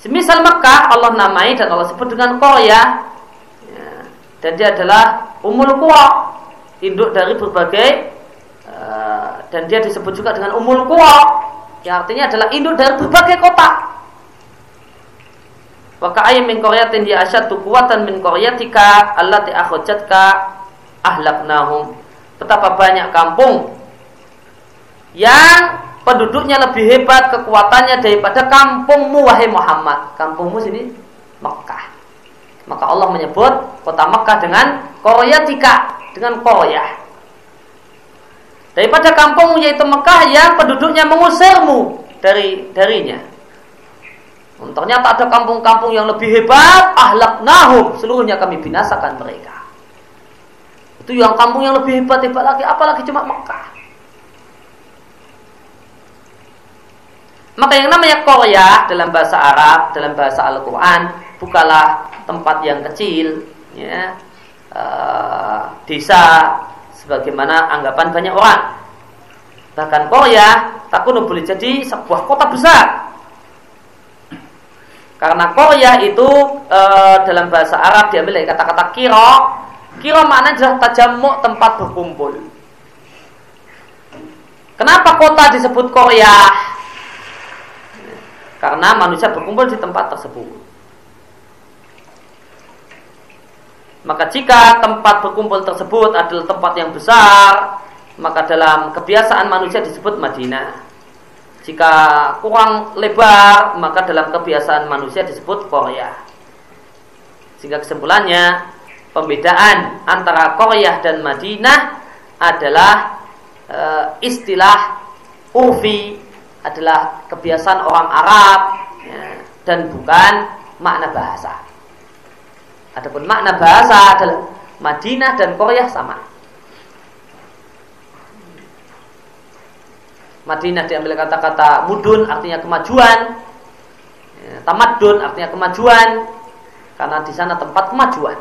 Semisal Mekah Allah namai dan Allah sebut dengan Korea. Ya, dan dia adalah Umul Qura, induk dari berbagai uh, dan dia disebut juga dengan Umul Qura, yang artinya adalah induk dari berbagai kota. Wa ka'ayyin min qaryatin hiya asyaddu quwwatan min qaryatika allati akhrajatka ahlaknahum betapa banyak kampung yang penduduknya lebih hebat kekuatannya daripada kampungmu wahai Muhammad. Kampungmu sini Mekah. Maka Allah menyebut kota Mekah dengan Koryatika, dengan Koryah. Daripada kampungmu yaitu Mekah yang penduduknya mengusirmu dari darinya. Ternyata ada kampung-kampung yang lebih hebat, ahlak nahum, seluruhnya kami binasakan mereka. Itu yang kampung yang lebih hebat hebat lagi, apalagi cuma Mekah. Maka yang namanya Korea dalam bahasa Arab, dalam bahasa Al-Quran, bukalah tempat yang kecil, ya, uh, desa, sebagaimana anggapan banyak orang. Bahkan Korea takunu boleh jadi sebuah kota besar. Karena Korea itu e, dalam bahasa Arab diambil dari kata-kata kiro. Kiro maknanya adalah tajamuk tempat berkumpul. Kenapa kota disebut Korea? Karena manusia berkumpul di tempat tersebut. Maka jika tempat berkumpul tersebut adalah tempat yang besar, maka dalam kebiasaan manusia disebut Madinah. Jika kurang lebar, maka dalam kebiasaan manusia disebut Korea. Sehingga kesimpulannya, pembedaan antara Korea dan Madinah adalah e, istilah urfi adalah kebiasaan orang Arab ya, dan bukan makna bahasa. Adapun makna bahasa adalah Madinah dan Korea sama. Madinah diambil kata-kata mudun artinya kemajuan, ya, tamadun artinya kemajuan, karena di sana tempat kemajuan.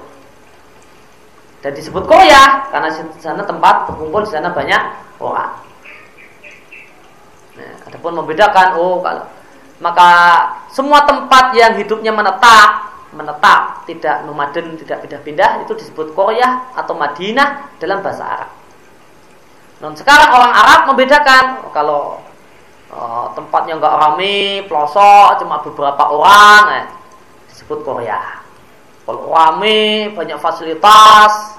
Dan disebut Korea karena di sana tempat berkumpul di sana banyak orang. Nah, adapun membedakan oh kalau maka semua tempat yang hidupnya menetap menetap tidak nomaden tidak pindah-pindah itu disebut Korea atau Madinah dalam bahasa Arab. Non sekarang orang Arab membedakan oh, kalau oh, tempatnya nggak ramai, pelosok, cuma beberapa orang, eh, disebut Korea. Kalau ramai, banyak fasilitas,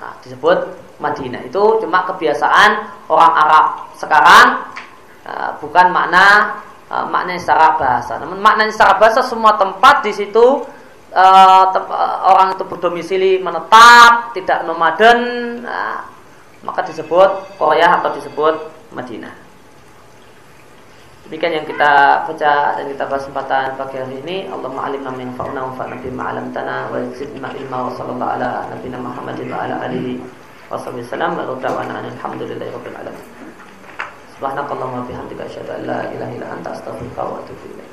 nah, disebut Madinah itu cuma kebiasaan orang Arab sekarang uh, bukan makna uh, makna secara bahasa. Namun makna secara bahasa semua tempat di situ uh, orang itu berdomisili menetap, tidak nomaden, uh, maka disebut Korea atau disebut Madinah. Demikian yang kita baca dan kita bahas kesempatan pagi hari ini. Allahumma alimna min fa'na wa fa'na bima 'allamtana wa zidna ilma wa sallallahu ala nabiyyina Muhammadin wa ala alihi Wassalamualaikum warahmatullahi wabarakatuh. Subhanakallahumma bihamdika asyhadu an la ilaha illa anta astaghfiruka wa atubu.